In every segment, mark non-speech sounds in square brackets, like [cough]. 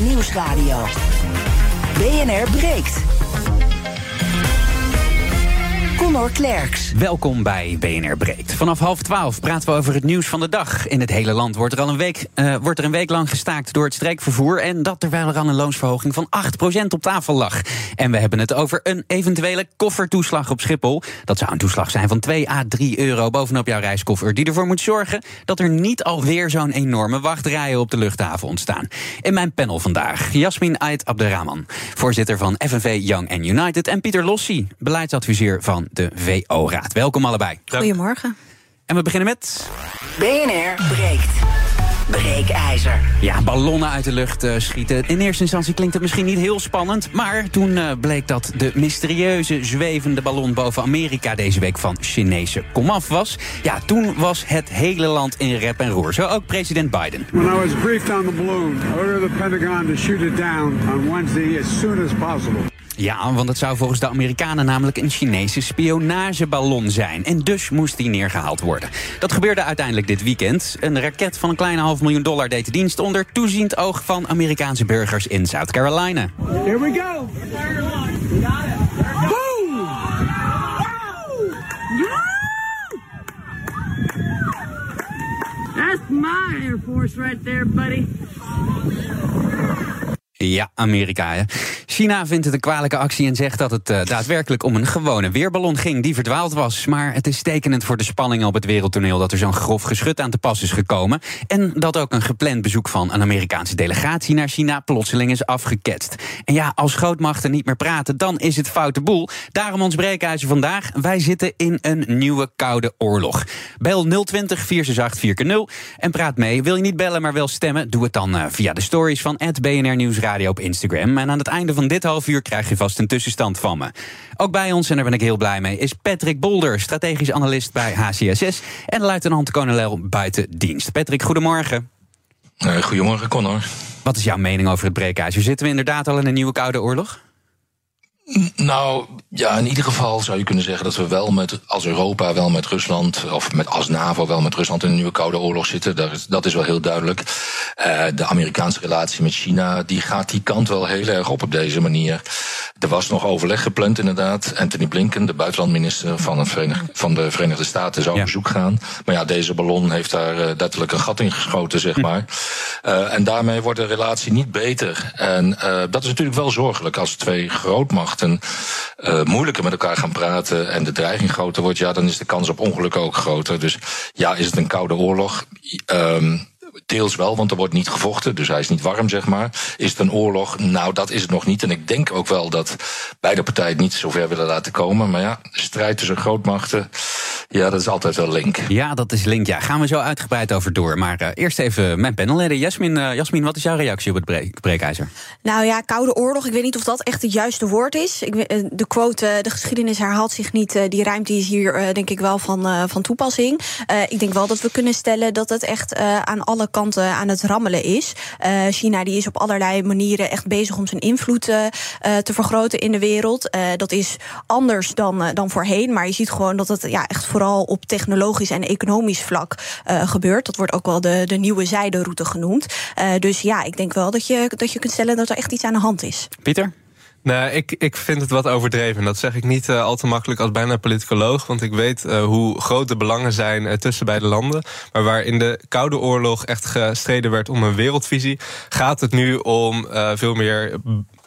Nieuwsradio. BNR breekt. Conor Klerks. Welkom bij BNR Breekt. Vanaf half twaalf praten we over het nieuws van de dag. In het hele land wordt er al een week, uh, wordt er een week lang gestaakt door het streekvervoer. En dat terwijl er al een loonsverhoging van 8% op tafel lag. En we hebben het over een eventuele koffertoeslag op Schiphol. Dat zou een toeslag zijn van 2 à 3 euro bovenop jouw reiskoffer. Die ervoor moet zorgen dat er niet alweer zo'n enorme wachtrijen op de luchthaven ontstaan. In mijn panel vandaag Jasmin Ait Abderrahman, voorzitter van FNV Young and United. En Pieter Lossi, beleidsadviseur van de VO-raad. Welkom allebei. Goedemorgen. En we beginnen met. BNR breekt. Breekijzer. Ja, ballonnen uit de lucht uh, schieten. In eerste instantie klinkt het misschien niet heel spannend. Maar toen uh, bleek dat de mysterieuze zwevende ballon boven Amerika deze week van Chinese komaf was. Ja, toen was het hele land in rep en roer. Zo ook president Biden. When I was briefed on the balloon, I ordered the Pentagon to shoot it down on Wednesday as soon as possible. Ja, want het zou volgens de Amerikanen namelijk een Chinese spionageballon zijn. En dus moest die neergehaald worden. Dat gebeurde uiteindelijk dit weekend. Een raket van een kleine half miljoen dollar deed de dienst onder toeziend oog van Amerikaanse burgers in South Carolina. Here we go. Boom! That's my Air Force right there, buddy. Ja, Amerika. Hè. China vindt het een kwalijke actie en zegt dat het uh, daadwerkelijk om een gewone weerballon ging die verdwaald was. Maar het is tekenend voor de spanningen op het wereldtoneel dat er zo'n grof geschut aan te pas is gekomen. En dat ook een gepland bezoek van een Amerikaanse delegatie naar China plotseling is afgeketst. En ja, als grootmachten niet meer praten, dan is het foute boel. Daarom ons breekijzer vandaag. Wij zitten in een nieuwe koude oorlog. Bel 020 468 4 en praat mee. Wil je niet bellen, maar wel stemmen? Doe het dan uh, via de stories van BNR Nieuwsradio op Instagram. En aan het einde van dit half uur krijg je vast een tussenstand van me. Ook bij ons, en daar ben ik heel blij mee, is Patrick Bolder, strategisch analist bij HCSS en luitenant-kolonel buiten dienst. Patrick, goedemorgen. Uh, goedemorgen, Connor. Wat is jouw mening over het breekijzer? Zitten we inderdaad al in een nieuwe koude oorlog? Nou, ja, in ieder geval zou je kunnen zeggen dat we wel met, als Europa, wel met Rusland, of met, als NAVO wel met Rusland in een nieuwe Koude Oorlog zitten. Dat is, dat is wel heel duidelijk. Uh, de Amerikaanse relatie met China, die gaat die kant wel heel erg op op deze manier. Er was nog overleg gepland, inderdaad. Anthony Blinken, de buitenlandminister van, het van de Verenigde Staten, zou op ja. bezoek gaan. Maar ja, deze ballon heeft daar uh, letterlijk een gat in geschoten, zeg maar. Uh, en daarmee wordt de relatie niet beter. En dat is natuurlijk wel zorgelijk als twee grootmachten uh, moeilijker met elkaar gaan praten en de dreiging groter wordt, ja, dan is de kans op ongelukken ook groter. Dus ja, is het een koude oorlog? Um, deels wel, want er wordt niet gevochten, dus hij is niet warm, zeg maar. Is het een oorlog? Nou, dat is het nog niet. En ik denk ook wel dat beide partijen het niet zover willen laten komen. Maar ja, strijd tussen grootmachten, ja, dat is altijd wel link. Ja, dat is link, ja. Gaan we zo uitgebreid over door. Maar uh, eerst even mijn panelleden. Jasmin, uh, Jasmin, wat is jouw reactie op het breek breekijzer? Nou ja, Koude Oorlog, ik weet niet of dat echt het juiste woord is. Ik, de quote, de geschiedenis herhaalt zich niet. Die ruimte is hier denk ik wel van, van toepassing. ik denk wel dat we kunnen stellen dat het echt aan alle kanten aan het rammelen is. Uh, China die is op allerlei manieren echt bezig om zijn invloed uh, te vergroten in de wereld. Dat is anders dan, dan voorheen. Maar je ziet gewoon dat het ja, echt vooral op technologisch en economisch vlak gebeurt. Dat wordt ook wel de, de nieuwe zijderoute genoemd. dus ja, ik denk wel dat je, dat je kunt stellen dat er echt iets aan de hand is. Pieter? Nou, ik, ik vind het wat overdreven. Dat zeg ik niet uh, al te makkelijk als bijna politicoloog. Want ik weet uh, hoe groot de belangen zijn uh, tussen beide landen. Maar waar in de Koude Oorlog echt gestreden werd om een wereldvisie... gaat het nu om veel meer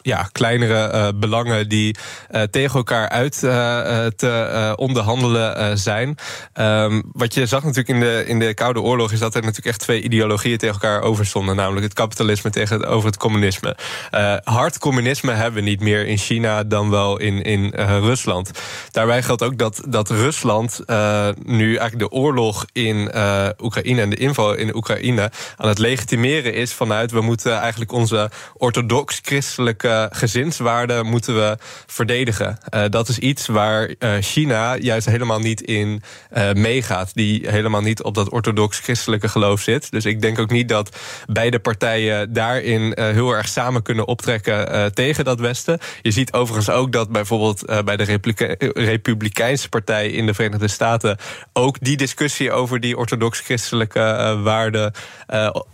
ja, kleinere uh, belangen die uh, tegen elkaar uit uh, te onderhandelen zijn. Um, wat je zag natuurlijk in de, in de Koude Oorlog is dat er natuurlijk echt twee ideologieën tegen elkaar overstonden. Namelijk het kapitalisme tegenover het communisme. hard communisme hebben we niet meer in China dan wel in, in Rusland. Daarbij geldt ook dat, dat Rusland nu eigenlijk de oorlog in Oekraïne en de inval in Oekraïne aan het legitimeren is vanuit we moeten eigenlijk onze orthodox-christelijke gezinswaarden moeten we verdedigen. Uh, dat is iets waar uh, China juist helemaal niet in uh, meegaat. Die helemaal niet op dat orthodox-christelijke geloof zit. Dus ik denk ook niet dat beide partijen daarin heel erg samen kunnen optrekken tegen dat Westen. Je ziet overigens ook dat bijvoorbeeld bij de Republike Republikeinse Partij in de Verenigde Staten ook die discussie over die orthodox-christelijke waarden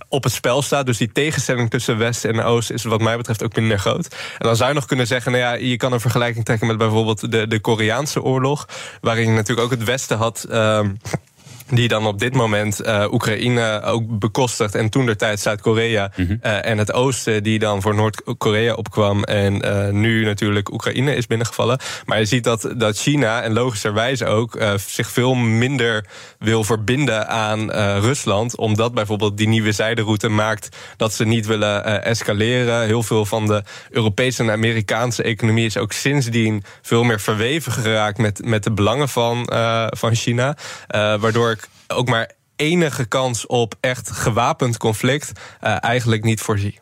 op het spel staat. Dus die tegenstelling tussen West en Oost is wat mij betreft ook minder groot. En dan zou je nog kunnen zeggen, nou ja, je kan een vergelijking trekken met bijvoorbeeld de, de Koreaanse oorlog, waarin natuurlijk ook het Westen had. Uh, die dan op dit moment uh, Oekraïne ook bekostigt. En toen de tijd Zuid-Korea. Mm -hmm. uh, en het oosten die dan voor Noord-Korea opkwam. En uh, nu natuurlijk Oekraïne is binnengevallen. Maar je ziet dat, dat China, en logischerwijs ook, zich veel minder wil verbinden aan Rusland. Omdat bijvoorbeeld die nieuwe zijderoute maakt dat ze niet willen escaleren. Heel veel van de Europese en Amerikaanse economie is ook sindsdien veel meer verweven geraakt met, met de belangen van, van China. waardoor ik ook maar enige kans op echt gewapend conflict uh, eigenlijk niet voorzie.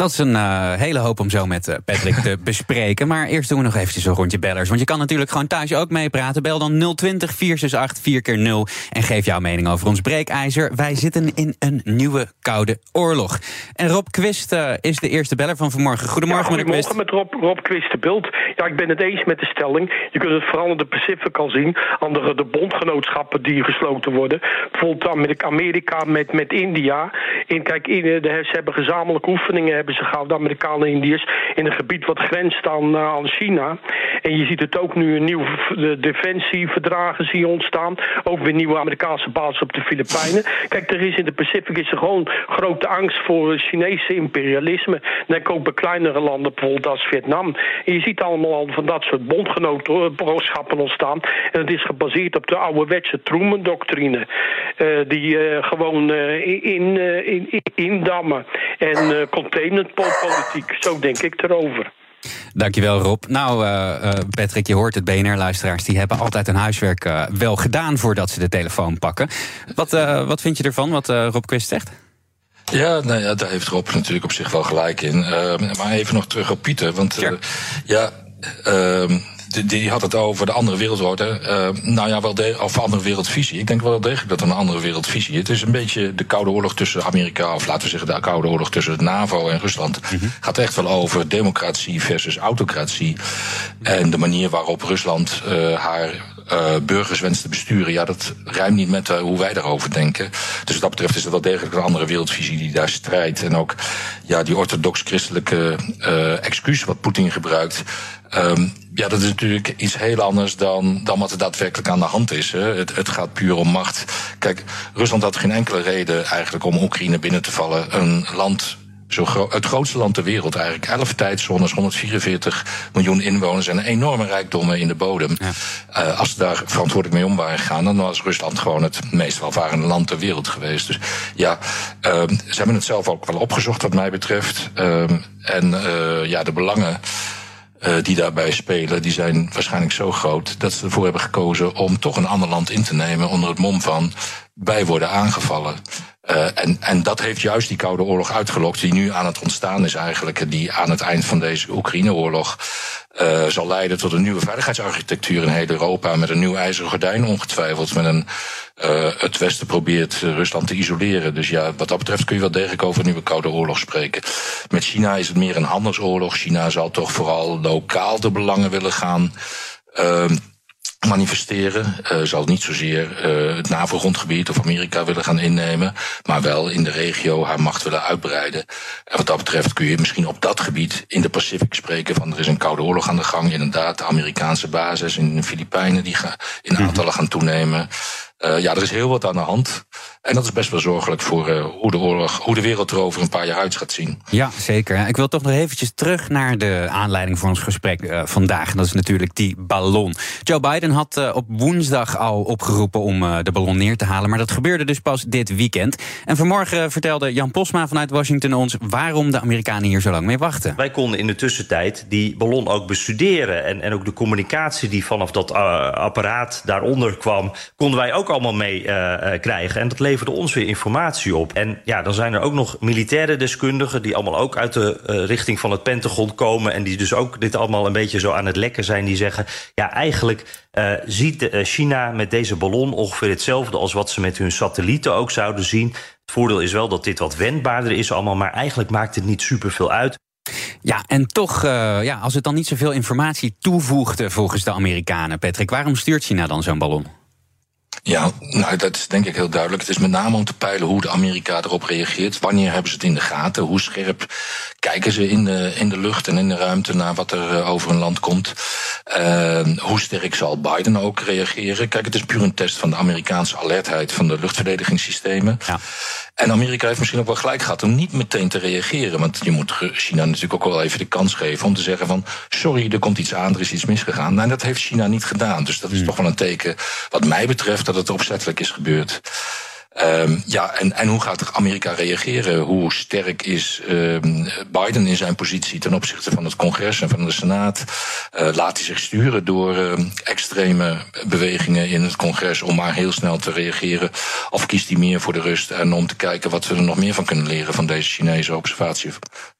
Dat is een uh, hele hoop om zo met uh, Patrick te [laughs] bespreken. Maar eerst doen we nog eventjes een rondje bellers. Want je kan natuurlijk gewoon thuis ook meepraten. Bel dan 020 468 4 keer 0 en geef jouw mening over ons breekijzer. Wij zitten in een nieuwe koude oorlog. En Rob Quist uh, is de eerste beller van vanmorgen. Goedemorgen, ja, goedemorgen met Rob, Rob Quist de Beeld. Ja, ik ben het eens met de stelling. Je kunt het vooral in de Pacific al zien. Andere de bondgenootschappen die gesloten worden. Bijvoorbeeld met Amerika met, met India. In, kijk, in, de, ze hebben gezamenlijke oefeningen hebben ze gehad, de Amerikanen en Indiërs, in een gebied wat grenst aan, uh, aan China. En je ziet het ook nu een nieuw defensieverdragen zie je ontstaan. Ook weer nieuwe Amerikaanse basis op de Filipijnen. Kijk, er is in de Pacific is er gewoon grote angst voor Chinese imperialisme. Denk ook bij kleinere landen, bijvoorbeeld als Vietnam. En je ziet allemaal al van dat soort bondgenootschappen ontstaan. En het is gebaseerd op de ouderwetse Truman-doctrine. Uh, die uh, gewoon uh, in, in, indammen en containmentpolitiek. Zo denk ik erover. Dankjewel Rob. Nou uh, uh, Patrick, je hoort het, BNR-luisteraars... die hebben altijd hun huiswerk uh, wel gedaan voordat ze de telefoon pakken. Wat, wat vind je ervan, wat Rob Quist zegt? Ja, nou ja, daar heeft Rob natuurlijk op zich wel gelijk in. maar even nog terug op Pieter, want sure. ja... Ehm, die had het over de andere wereldorde. Uh, nou ja, wel de, of andere wereldvisie. Ik denk wel degelijk dat een andere wereldvisie. Het is een beetje de Koude Oorlog tussen Amerika, of laten we zeggen de Koude Oorlog tussen het NAVO en Rusland. Mm -hmm. Gaat echt wel over democratie versus autocratie. En de manier waarop Rusland uh, haar uh, burgers wenst te besturen, ja, dat ruimt niet met uh, hoe wij daarover denken. Dus wat dat betreft is het wel degelijk een andere wereldvisie die daar strijdt. En ook ja, die orthodox-christelijke uh, excuus wat Poetin gebruikt. Um, ja, dat is natuurlijk iets heel anders dan, dan wat er daadwerkelijk aan de hand is. Hè. Het, het gaat puur om macht. Kijk, Rusland had geen enkele reden eigenlijk om Oekraïne binnen te vallen. Een land zo gro het grootste land ter wereld eigenlijk. Elf tijdzones, 144 miljoen inwoners en enorme rijkdommen in de bodem. Ja. Uh, als ze daar verantwoordelijk mee om waren gegaan, dan was Rusland gewoon het meest welvarende land ter wereld geweest. Dus ja, uh, ze hebben het zelf ook wel opgezocht wat mij betreft. Uh, en uh, ja, de belangen. Uh, die daarbij spelen, die zijn waarschijnlijk zo groot dat ze ervoor hebben gekozen om toch een ander land in te nemen onder het mom van wij worden aangevallen. Uh, en, en dat heeft juist die Koude Oorlog uitgelokt, die nu aan het ontstaan is eigenlijk, die aan het eind van deze Oekraïne-oorlog uh, zal leiden tot een nieuwe veiligheidsarchitectuur in heel Europa, met een nieuw ijzeren gordijn ongetwijfeld, met een uh, het Westen probeert Rusland te isoleren. Dus ja, wat dat betreft kun je wel degelijk over een nieuwe Koude Oorlog spreken. Met China is het meer een handelsoorlog. China zal toch vooral lokaal de belangen willen gaan uh, manifesteren. Uh, zal niet zozeer uh, het NAVO-grondgebied of Amerika willen gaan innemen, maar wel in de regio haar macht willen uitbreiden. En wat dat betreft kun je misschien op dat gebied in de Pacific spreken van er is een koude oorlog aan de gang. Inderdaad, de Amerikaanse basis in de Filipijnen die gaan in aantallen gaan toenemen. Uh, ja, er is heel wat aan de hand. En dat is best wel zorgelijk voor uh, hoe de oorlog, hoe de wereld er over een paar jaar uit gaat zien. Ja, zeker. Ik wil toch nog eventjes terug naar de aanleiding voor ons gesprek uh, vandaag. En dat is natuurlijk die ballon. Joe Biden had uh, op woensdag al opgeroepen om de ballon neer te halen. Maar dat gebeurde dus pas dit weekend. En vanmorgen vertelde Jan Posma vanuit Washington ons waarom de Amerikanen hier zo lang mee wachten. Wij konden in de tussentijd die ballon ook bestuderen. En, en ook de communicatie die vanaf dat apparaat daaronder kwam, konden wij ook allemaal mee eh, eh, krijgen. En dat leverde ons weer informatie op. En ja, dan zijn er ook nog militaire deskundigen... die allemaal ook uit de eh, richting van het Pentagon komen... en die dus ook dit allemaal een beetje zo aan het lekken zijn. Die zeggen, ja, eigenlijk ziet China met deze ballon ongeveer hetzelfde... als wat ze met hun satellieten ook zouden zien. Het voordeel is wel dat dit wat wendbaarder is allemaal... maar eigenlijk maakt het niet superveel uit. Ja, en toch, ja, als het dan niet zoveel informatie toevoegde volgens de Amerikanen, Patrick, waarom stuurt China dan zo'n ballon? Ja, nou, dat is denk ik heel duidelijk. Het is met name om te peilen hoe de Amerika erop reageert. Wanneer hebben ze het in de gaten? Hoe scherp kijken ze in de, in de lucht en in de ruimte naar wat er uh, over een land komt? Uh, hoe sterk zal Biden ook reageren? Kijk, het is puur een test van de Amerikaanse alertheid van de luchtverdedigingssystemen. Ja. En Amerika heeft misschien ook wel gelijk gehad om niet meteen te reageren. Want je moet China natuurlijk ook wel even de kans geven om te zeggen van sorry, er komt iets aan, er is iets misgegaan. Nou, en dat heeft China niet gedaan. Dus dat is hmm. toch wel een teken, wat mij betreft, dat het opzettelijk is gebeurd. Um, ja, en, en hoe gaat Amerika reageren? Hoe sterk is um, Biden in zijn positie ten opzichte van het congres en van de Senaat? Uh, laat hij zich sturen door uh, extreme bewegingen in het congres om maar heel snel te reageren? Of kiest hij meer voor de rust en om te kijken wat we er nog meer van kunnen leren van deze Chinese observatie,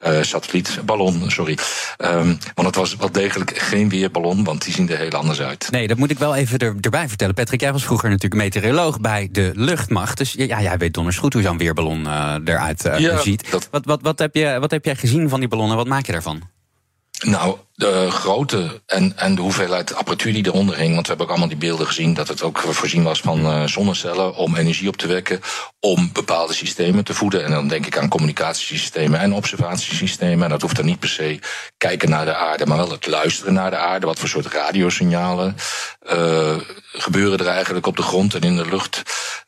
uh, satellietballon, sorry. Want het was wel degelijk geen weerballon, want die zien er heel anders uit. Nee, dat moet ik wel even er, erbij vertellen. Patrick, jij was vroeger natuurlijk meteoroloog bij de luchtmacht. Dus ja, jij weet donders goed hoe zo'n weerballon uh, eruit ja, ziet. Dat... Wat, wat, wat, heb je, wat heb jij gezien van die ballonnen? Wat maak je daarvan? Nou, de grootte en, en de hoeveelheid apparatuur die eronder hing. Want we hebben ook allemaal die beelden gezien dat het ook voorzien was van uh, zonnecellen om energie op te wekken. Om bepaalde systemen te voeden. En dan denk ik aan communicatiesystemen en observatiesystemen. En dat hoeft dan niet per se kijken naar de aarde, maar wel het luisteren naar de aarde. Wat voor soort radiosignalen uh, gebeuren er eigenlijk op de grond en in de lucht.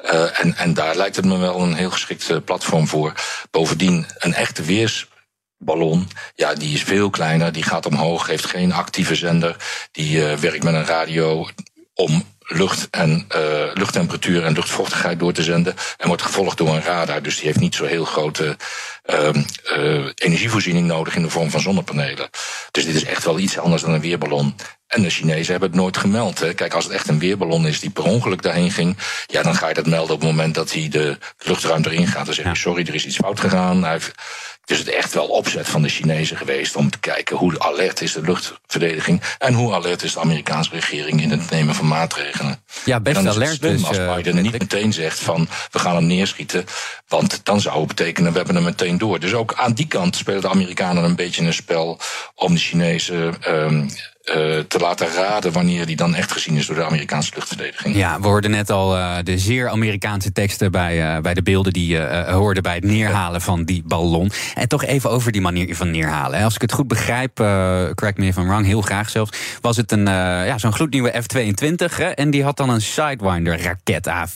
Uh, en, en daar lijkt het me wel een heel geschikt platform voor. Bovendien, een echte weers ballon, ja, die is veel kleiner, die gaat omhoog, heeft geen actieve zender, die uh, werkt met een radio om lucht en uh, luchttemperatuur en luchtvochtigheid door te zenden en wordt gevolgd door een radar, dus die heeft niet zo heel grote uh, uh, energievoorziening nodig in de vorm van zonnepanelen. Dus dit is echt wel iets anders dan een weerballon. En de Chinezen hebben het nooit gemeld. Hè. Kijk, als het echt een weerballon is die per ongeluk daarheen ging, ja, dan ga je dat melden op het moment dat hij de luchtruimte erin gaat. Dan zeg je, sorry, er is iets fout gegaan. Hij heeft, is het echt wel opzet van de Chinezen geweest om te kijken hoe alert is de luchtverdediging en hoe alert is de Amerikaanse regering in het nemen van maatregelen. Ja, best dan alert. Slim dus, als Biden uh, niet meteen zegt van we gaan hem neerschieten, want dan zou het betekenen we hebben hem meteen door. Dus ook aan die kant spelen de Amerikanen een beetje een spel om de Chinezen um, uh, te laten raden wanneer die dan echt gezien is door de Amerikaanse luchtverdediging. Ja, we hoorden net al uh, de zeer Amerikaanse teksten bij, uh, bij de beelden die je hoorde bij het neerhalen van die ballon. En toch even over die manier van neerhalen. Als ik het goed begrijp, correct me if I'm wrong, heel graag zelfs, was het een, ja, zo'n gloednieuwe F-22 hè, en die had dan een Sidewinder raket aan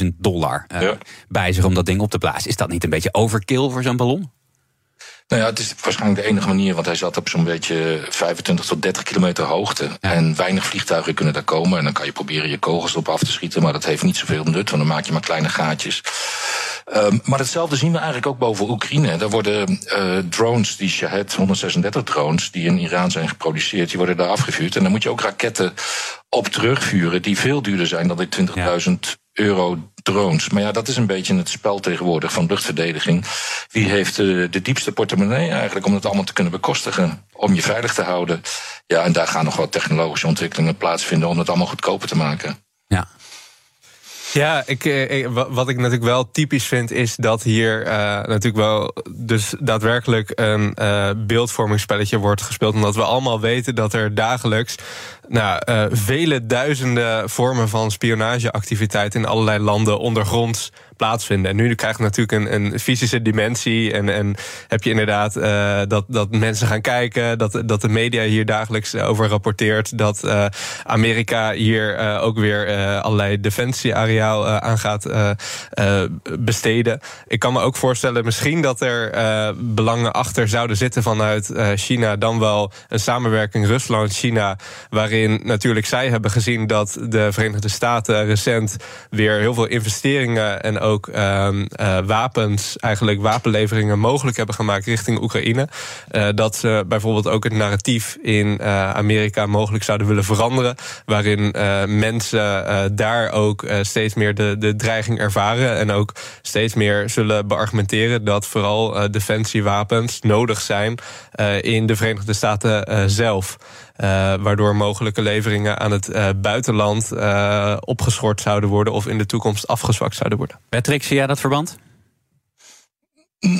400.000 dollar ja. bij zich om dat ding op te blazen. Is dat niet een beetje overkill voor zo'n ballon? Nou ja, het is waarschijnlijk de enige manier, want hij zat op zo'n beetje 25 tot 30 kilometer hoogte. Ja. En weinig vliegtuigen kunnen daar komen. En dan kan je proberen je kogels op af te schieten, maar dat heeft niet zoveel nut, want dan maak je maar kleine gaatjes. Um, maar hetzelfde zien we eigenlijk ook boven Oekraïne. Daar worden uh, drones, die Shahed 136 drones, die in Iran zijn geproduceerd, die worden daar afgevuurd. En dan moet je ook raketten op terugvuren die veel duurder zijn dan die 20.000 ja. euro drones. Maar ja, dat is een beetje het spel tegenwoordig van luchtverdediging. Wie heeft de, de diepste portemonnee eigenlijk om het allemaal te kunnen bekostigen? Om je veilig te houden. Ja, en daar gaan nog wat technologische ontwikkelingen plaatsvinden om het allemaal goedkoper te maken. Ja, ja, ik, ik, wat ik natuurlijk wel typisch vind, is dat hier uh, natuurlijk wel dus daadwerkelijk een uh, beeldvormingsspelletje wordt gespeeld. Omdat we allemaal weten dat er dagelijks nou, vele duizenden vormen van spionageactiviteit in allerlei landen ondergronds plaatsvinden. En nu krijgt het natuurlijk een, een fysische dimensie. En, en heb je inderdaad uh, dat, dat mensen gaan kijken, dat, dat de media hier dagelijks over rapporteert. Dat uh, Amerika hier uh, ook weer allerlei defensieareaal aan gaat besteden. Ik kan me ook voorstellen, misschien dat er belangen achter zouden zitten vanuit China. Dan wel een samenwerking Rusland-China, waarin natuurlijk zij hebben gezien dat de Verenigde Staten recent weer heel veel investeringen en ook um, uh, wapens, eigenlijk wapenleveringen mogelijk hebben gemaakt richting Oekraïne. Uh, dat ze bijvoorbeeld ook het narratief in uh, Amerika mogelijk zouden willen veranderen. Waarin mensen daar ook steeds meer de, de dreiging ervaren. En ook steeds meer zullen beargumenteren dat vooral defensiewapens nodig zijn in de Verenigde Staten zelf. Uh, waardoor mogelijke leveringen aan het uh, buitenland uh, opgeschort zouden worden of in de toekomst afgezwakt zouden worden. Patrick, zie jij dat verband?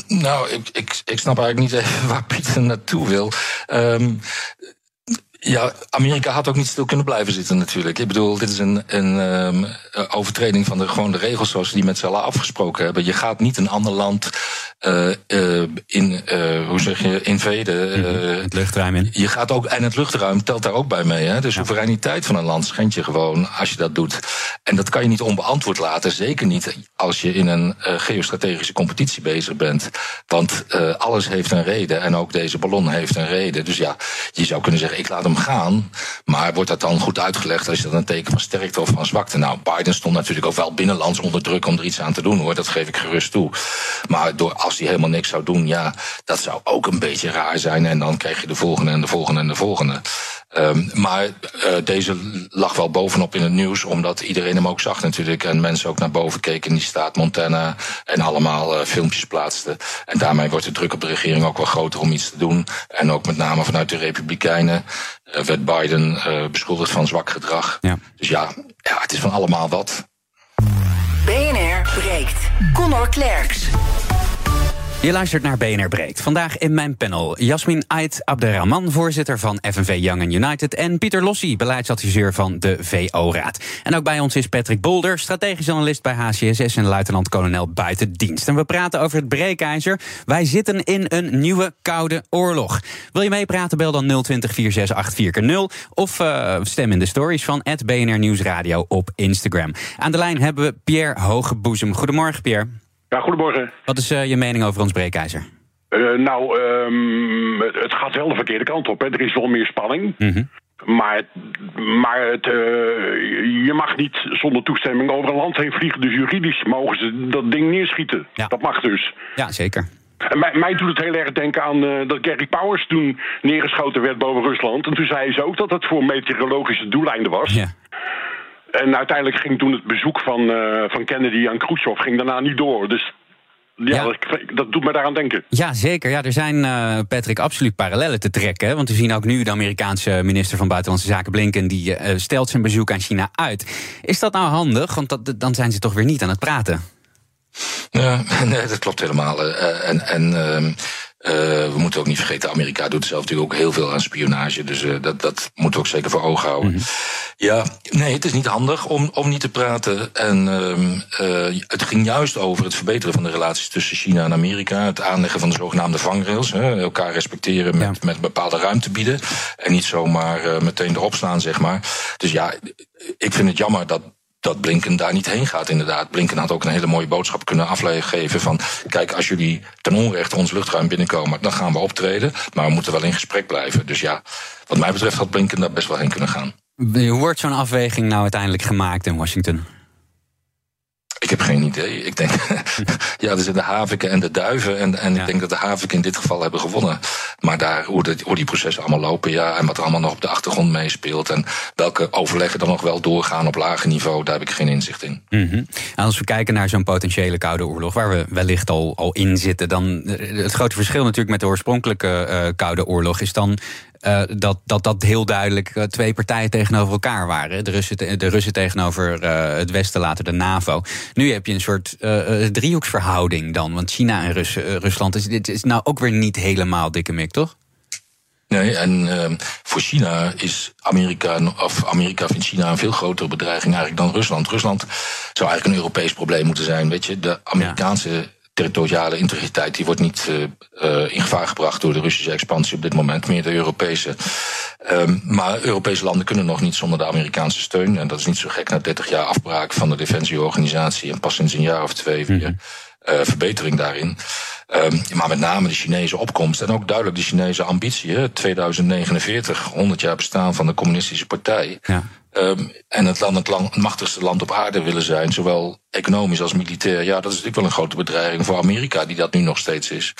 Nou, ik, ik, ik snap eigenlijk niet [laughs] even waar Pieter naartoe wil. Um, ja, Amerika had ook niet stil kunnen blijven zitten natuurlijk. Ik bedoel, dit is een, een um, overtreding van de, gewoon de regels zoals ze die met z'n allen afgesproken hebben. Je gaat niet een ander land uh, uh, in, uh, hoe zeg je, inveden. Mm het luchtruim in. Je gaat ook, en het luchtruim telt daar ook bij mee. Hè? De soevereiniteit van een land schend je gewoon als je dat doet. En dat kan je niet onbeantwoord laten. Zeker niet als je in een geostrategische competitie bezig bent. Want alles heeft een reden. En ook deze ballon heeft een reden. Dus ja, je zou kunnen zeggen, ik laat hem gaan. Maar wordt dat dan goed uitgelegd als je dat een teken van sterkte of van zwakte? Nou, Biden stond natuurlijk ook wel binnenlands onder druk om er iets aan te doen hoor. Dat geef ik gerust toe. Maar door, als hij helemaal niks zou doen, ja, dat zou ook een beetje raar zijn. En dan krijg je de volgende en de volgende en de volgende. Um, maar uh, deze lag wel bovenop in het nieuws, omdat iedereen hem ook zag natuurlijk. En mensen ook naar boven keken in die staat Montana en allemaal uh, filmpjes plaatsten. En daarmee wordt de druk op de regering ook wel groter om iets te doen. En ook met name vanuit de Republikeinen uh, werd Biden beschuldigd van zwak gedrag. Ja. Dus ja, ja, het is van allemaal wat. BNR breekt. Connor Klerks. Je luistert naar BNR Breekt. Vandaag in mijn panel Jasmin Ait Abderrahman, voorzitter van FNV Young United... en Pieter Lossi, beleidsadviseur van de VO-raad. En ook bij ons is Patrick Bolder, strategisch analist bij HCSS... en luitenant-kolonel buiten dienst. En we praten over het breekijzer. Wij zitten in een nieuwe koude oorlog. Wil je meepraten, bel dan 020 468 0 of uh, stem in de stories van BNR Nieuwsradio op Instagram. Aan de lijn hebben we Pierre Hogeboezem. Goedemorgen, Pierre. Ja, goedemorgen. Wat is uh, je mening over ons breekijzer? Uh, nou, um, het, gaat wel de verkeerde kant op. Hè. Er is wel meer spanning. Mm -hmm. Maar, maar het, uh, je mag niet zonder toestemming over een land heen vliegen. Dus juridisch mogen ze dat ding neerschieten. Ja. Dat mag dus. Ja, zeker. Mij, mij doet het heel erg denken aan uh, dat Gary Powers toen neergeschoten werd boven Rusland. En toen zei ze ook dat het voor meteorologische doeleinden was. Ja. En uiteindelijk ging toen het bezoek van, uh, van Kennedy aan Khrushchev ging daarna niet door. Dus ja, ja. Dat, dat, doet me daaraan denken. Ja, zeker. Ja, er zijn, uh, Patrick, absoluut parallellen te trekken. Want we zien ook nu de Amerikaanse minister van Buitenlandse Zaken Blinken... die uh, stelt zijn bezoek aan China uit. Is dat nou handig? Want dat, dan zijn ze toch weer niet aan het praten. Ja, [laughs] nee, dat klopt helemaal. Uh, en... en uh, Uh, we moeten ook niet vergeten, Amerika doet zelf natuurlijk ook heel veel aan spionage. Dus uh, dat, dat moeten we ook zeker voor ogen houden. Mm -hmm. Ja, nee, het is niet handig om, om niet te praten. En uh, het ging juist over het verbeteren van de relaties tussen China en Amerika. Het aanleggen van de zogenaamde vangrails. Hè, elkaar respecteren met, ja. met bepaalde ruimte bieden. En niet zomaar meteen erop slaan, zeg maar. Dus ja, ik vind het jammer dat dat Blinken daar niet heen gaat, inderdaad. Blinken had ook een hele mooie boodschap kunnen afgeven van... kijk, als jullie ten onrechte ons luchtruim binnenkomen... dan gaan we optreden, maar we moeten wel in gesprek blijven. Dus ja, wat mij betreft had Blinken daar best wel heen kunnen gaan. Hoe wordt zo'n afweging nou uiteindelijk gemaakt in Washington? Ik heb geen idee. Ik denk, [laughs] ja, er zijn de haviken en de duiven. En, en ja. ik denk dat de haviken in dit geval hebben gewonnen. Maar daar, hoe, de, hoe die processen allemaal lopen, ja, en wat er allemaal nog op de achtergrond meespeelt. En welke overleggen dan nog wel doorgaan op lager niveau, daar heb ik geen inzicht in. Mm -hmm. Als we kijken naar zo'n potentiële Koude Oorlog, waar we wellicht al, al in zitten, dan het grote verschil natuurlijk met de oorspronkelijke uh, Koude Oorlog is dan uh, dat, dat dat heel duidelijk uh, twee partijen tegenover elkaar waren. De Russen, te, de Russen tegenover uh, het Westen, later de NAVO. Nu heb je een soort driehoeksverhouding dan. Want China en Rus, Rusland is, dit is nou ook weer niet helemaal dikke mik, toch? Nee, en uh, voor China is Amerika, of Amerika vindt China een veel grotere bedreiging eigenlijk dan Rusland. Rusland zou eigenlijk een Europees probleem moeten zijn. Weet je, de Amerikaanse territoriale integriteit die wordt niet uh, in gevaar gebracht door de Russische expansie op dit moment, meer de Europese. Um, maar Europese landen kunnen nog niet zonder de Amerikaanse steun. En dat is niet zo gek na 30 jaar afbraak van de defensieorganisatie en pas sinds een jaar of twee weer uh, verbetering daarin. Ehm, maar met name de Chinese opkomst en ook duidelijk de Chinese ambitie. Hè? 2049, 100 jaar bestaan van de Communistische Partij. Ja. Ehm, en het, land, het, het machtigste land op aarde willen zijn, zowel economisch als militair. Ja, dat is natuurlijk wel een grote bedreiging voor Amerika, die dat nu nog steeds is.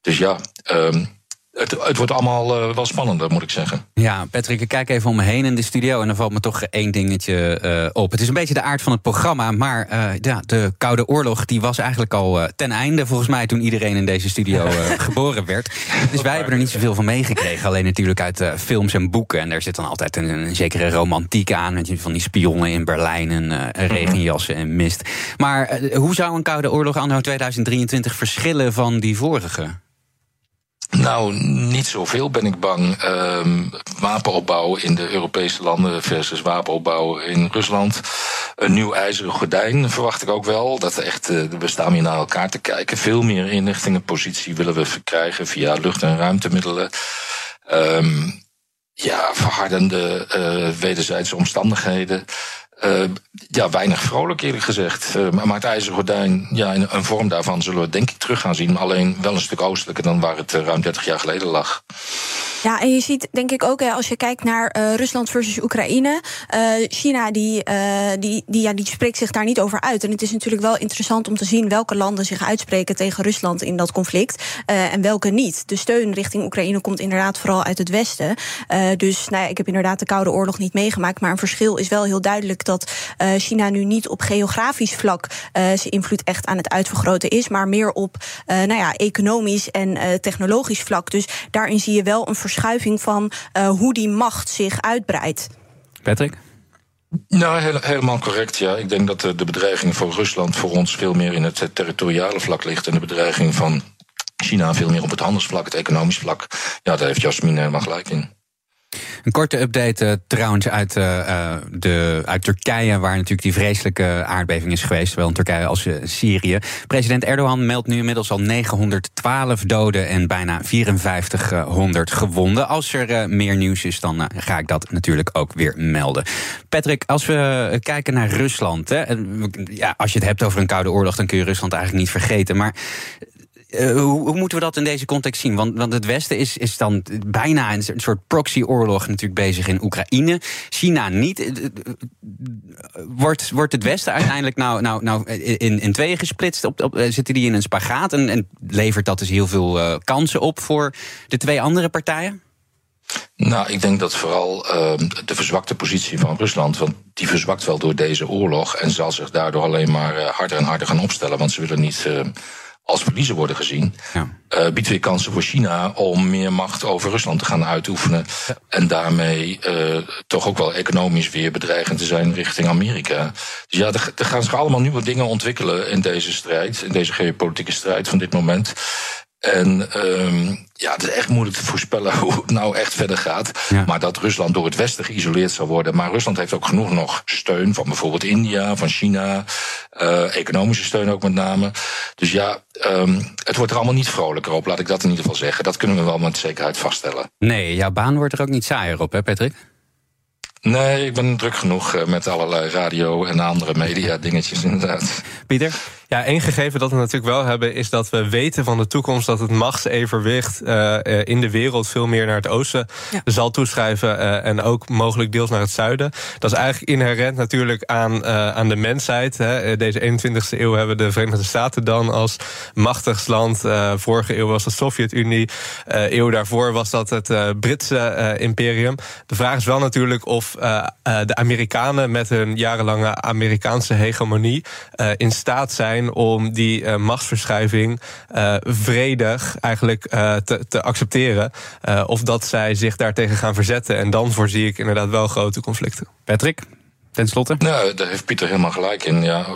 Dus ja, um, het, het, wordt allemaal uh, wel spannender, moet ik zeggen. Ja, Patrick, ik kijk even om me heen in de studio en dan valt me toch één dingetje uh, op. Het is een beetje de aard van het programma, maar uh, ja, de Koude Oorlog die was eigenlijk al ten einde, volgens mij, toen iedereen in deze studio [laughs] geboren werd. Dus wij hebben er niet zoveel van meegekregen. Alleen natuurlijk uit films en boeken. En daar zit dan altijd een, een zekere romantiek aan. Van die spionnen in Berlijn en regenjassen en mist. Maar hoe zou een Koude Oorlog anno 2023 verschillen van die vorige? Nou, niet zoveel ben ik bang. Um, wapenopbouw in de Europese landen versus wapenopbouw in Rusland. Een nieuw ijzeren gordijn verwacht ik ook wel. Dat echt, uh, we staan hier naar elkaar te kijken. Veel meer inlichtingen, positie willen we verkrijgen via lucht- en ruimtemiddelen. Um, ja, verhardende uh, wederzijdse omstandigheden. Uh, ja, weinig vrolijk eerlijk gezegd. Uh, maar het ijzeren ja, een vorm daarvan zullen we denk ik terug gaan zien. Alleen wel een stuk oostelijker dan waar het uh, ruim 30 jaar geleden lag. Ja, en je ziet denk ik ook, als je kijkt naar uh, Rusland versus Oekraïne. Uh, China die, uh, die, die, ja, die spreekt zich daar niet over uit. En het is natuurlijk wel interessant om te zien welke landen zich uitspreken tegen Rusland in dat conflict. en welke niet. De steun richting Oekraïne komt inderdaad vooral uit het Westen. dus nou ja, ik heb inderdaad de Koude Oorlog niet meegemaakt. Maar een verschil is wel heel duidelijk dat China nu niet op geografisch vlak zijn invloed echt aan het uitvergroten is. Maar meer op nou ja, economisch en technologisch vlak. Dus daarin zie je wel een verschil verschuiving van uh, hoe die macht zich uitbreidt. Patrick? Nou, heel, helemaal correct. Ja. Ik denk dat de, de bedreiging voor Rusland voor ons veel meer in het territoriale vlak ligt. En de bedreiging van China veel meer op het handelsvlak, het economisch vlak. Ja, daar heeft Jasmin helemaal gelijk in. Een korte update uh, trouwens uit, uh, de, uit Turkije, waar natuurlijk die vreselijke aardbeving is geweest, zowel in Turkije als uh, Syrië. President Erdogan meldt nu inmiddels al 912 doden en bijna 5400 gewonden. Als er meer nieuws is, dan ga ik dat natuurlijk ook weer melden. Patrick, als we kijken naar Rusland, hè, ja, als je het hebt over een koude oorlog, dan kun je Rusland eigenlijk niet vergeten. Maar uh, hoe, moeten we dat in deze context zien? Want, want het Westen is, is dan bijna een soort proxyoorlog natuurlijk bezig in Oekraïne. China niet. Eh, eh, wordt, wordt het Westen uiteindelijk nou, nou, nou in, in tweeën gesplitst? Op, zitten die in een spagaat? En, en levert dat dus heel veel kansen op voor de twee andere partijen? Nou, ik denk dat vooral uh, de verzwakte positie van Rusland, want die verzwakt wel door deze oorlog en zal zich daardoor alleen maar harder en harder gaan opstellen, want ze willen niet uh, als verliezen worden gezien, ja. uh, biedt weer kansen voor China om meer macht over Rusland te gaan uitoefenen. Ja. En daarmee uh, toch ook wel economisch weer bedreigend te zijn richting Amerika. Dus ja, er, er gaan zich allemaal nieuwe dingen ontwikkelen in deze strijd, in deze geopolitieke strijd van dit moment. En um, ja, het is echt moeilijk te voorspellen [laughs] hoe het nou echt verder gaat. Ja. Maar dat Rusland door het Westen geïsoleerd zal worden. Maar Rusland heeft ook genoeg nog steun van bijvoorbeeld India, van China. Uh, economische steun ook met name. Dus ja, um, het wordt er allemaal niet vrolijker op, laat ik dat in ieder geval zeggen. Dat kunnen we wel met zekerheid vaststellen. Nee, jouw baan wordt er ook niet saaier op, hè, Patrick? Nee, ik ben druk genoeg met allerlei radio en andere media dingetjes inderdaad. Pieter? Ja, één gegeven dat we natuurlijk wel hebben is dat we weten van de toekomst dat het machtsevenwicht uh, in de wereld veel meer naar het oosten ja. zal toeschrijven uh, en ook mogelijk deels naar het zuiden. Dat is eigenlijk inherent natuurlijk aan, aan de mensheid. Hè. Deze 21ste eeuw hebben de Verenigde Staten dan als machtigst land. vorige eeuw was de Sovjet-Unie. eeuw daarvoor was dat het Britse imperium. De vraag is wel natuurlijk of de Amerikanen met hun jarenlange Amerikaanse hegemonie in staat zijn om die uh, machtsverschuiving vredig eigenlijk te, te, accepteren. of dat zij zich daartegen gaan verzetten. En dan voorzie ik inderdaad wel grote conflicten. Patrick? Ten slotte? Nou, daar heeft Pieter helemaal gelijk in. Ja,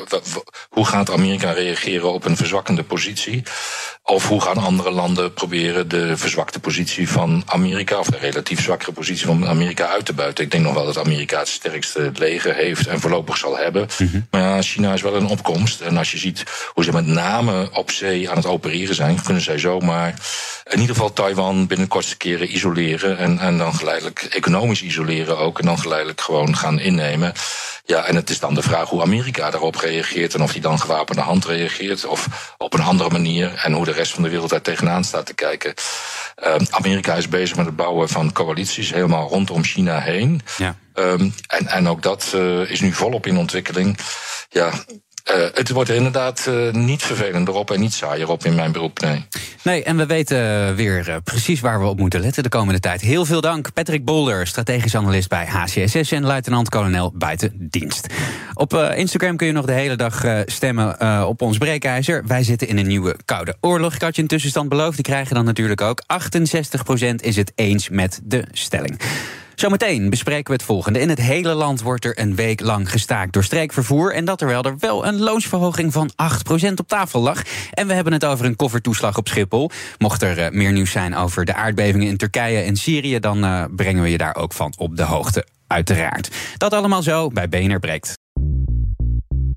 hoe gaat Amerika reageren op een verzwakkende positie? Of hoe gaan andere landen proberen de verzwakte positie van Amerika, of de relatief zwakkere positie van Amerika uit te buiten? Ik denk nog wel dat Amerika het sterkste leger heeft en voorlopig zal hebben. Mm -hmm. Maar ja, China is wel een opkomst. En als je ziet hoe ze met name op zee aan het opereren zijn, kunnen zij zomaar in ieder geval Taiwan binnen kortste keren isoleren. En, en dan geleidelijk economisch isoleren ook. En dan geleidelijk gewoon gaan innemen. Ja, en het is dan de vraag hoe Amerika daarop reageert. En of die dan gewapende hand reageert. Of op een andere manier en hoe de rest van de wereld daar tegenaan staat te kijken. Uh, Amerika is bezig met het bouwen van coalities helemaal rondom China heen. Ja. Um, en, en ook dat uh, is nu volop in ontwikkeling. Ja, uh, het wordt er inderdaad uh, niet vervelender op en niet saaier op in mijn beroep, nee. Nee, en we weten weer uh, precies waar we op moeten letten de komende tijd. Heel veel dank, Patrick Bolder, strategisch analist bij HCSS en luitenant-kolonel buiten dienst. Op Instagram kun je nog de hele dag stemmen op ons breekijzer. Wij zitten in een nieuwe koude oorlog. Ik had je een tussenstand beloofd, die krijgen dan natuurlijk ook. 68% is het eens met de stelling. Zometeen bespreken we het volgende. In het hele land wordt er een week lang gestaakt door streekvervoer. En dat terwijl er wel een loonsverhoging van 8% op tafel lag. En we hebben het over een koffertoeslag op Schiphol. Mocht er uh, meer nieuws zijn over de aardbevingen in Turkije en Syrië, dan uh, brengen we je daar ook van op de hoogte. Uiteraard. Dat allemaal zo bij BNR Breekt.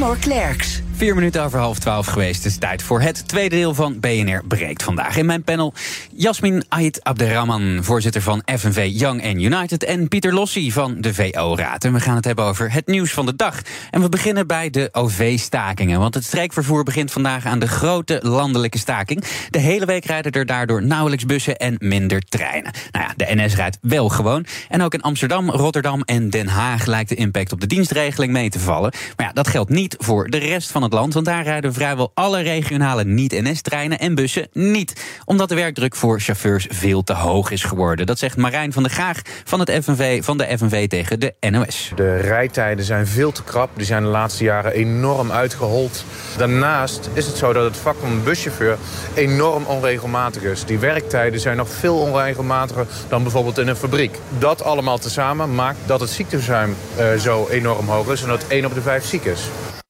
Conor Klerks. Vier minuten over half twaalf geweest. Het is tijd voor het tweede deel van BNR Breekt vandaag. In mijn panel Jasmin Ait Abderrahman, voorzitter van FNV Young and United... en Pieter Lossi van de VO-raad. En we gaan het hebben over het nieuws van de dag. En we beginnen bij de OV-stakingen. Want het streekvervoer begint vandaag aan de grote landelijke staking. De hele week rijden er daardoor nauwelijks bussen en minder treinen. Nou ja, de NS rijdt wel gewoon. En ook in Amsterdam, Rotterdam en Den Haag... lijkt de impact op de dienstregeling mee te vallen. Maar ja, dat geldt niet voor de rest van het land, want daar rijden vrijwel alle regionale niet-NS-treinen en bussen niet. Omdat de werkdruk voor chauffeurs veel te hoog is geworden. Dat zegt Marijn van der Gaag van, het FNV, van de FNV tegen de NOS. De rijtijden zijn veel te krap. Die zijn de laatste jaren enorm uitgehold. Daarnaast is het zo dat het vak van een buschauffeur enorm onregelmatig is. Die werktijden zijn nog veel onregelmatiger dan bijvoorbeeld in een fabriek. Dat allemaal tezamen maakt dat het ziekteverzuim uh, zo enorm hoog is... en dat 1 op de 5 ziek is.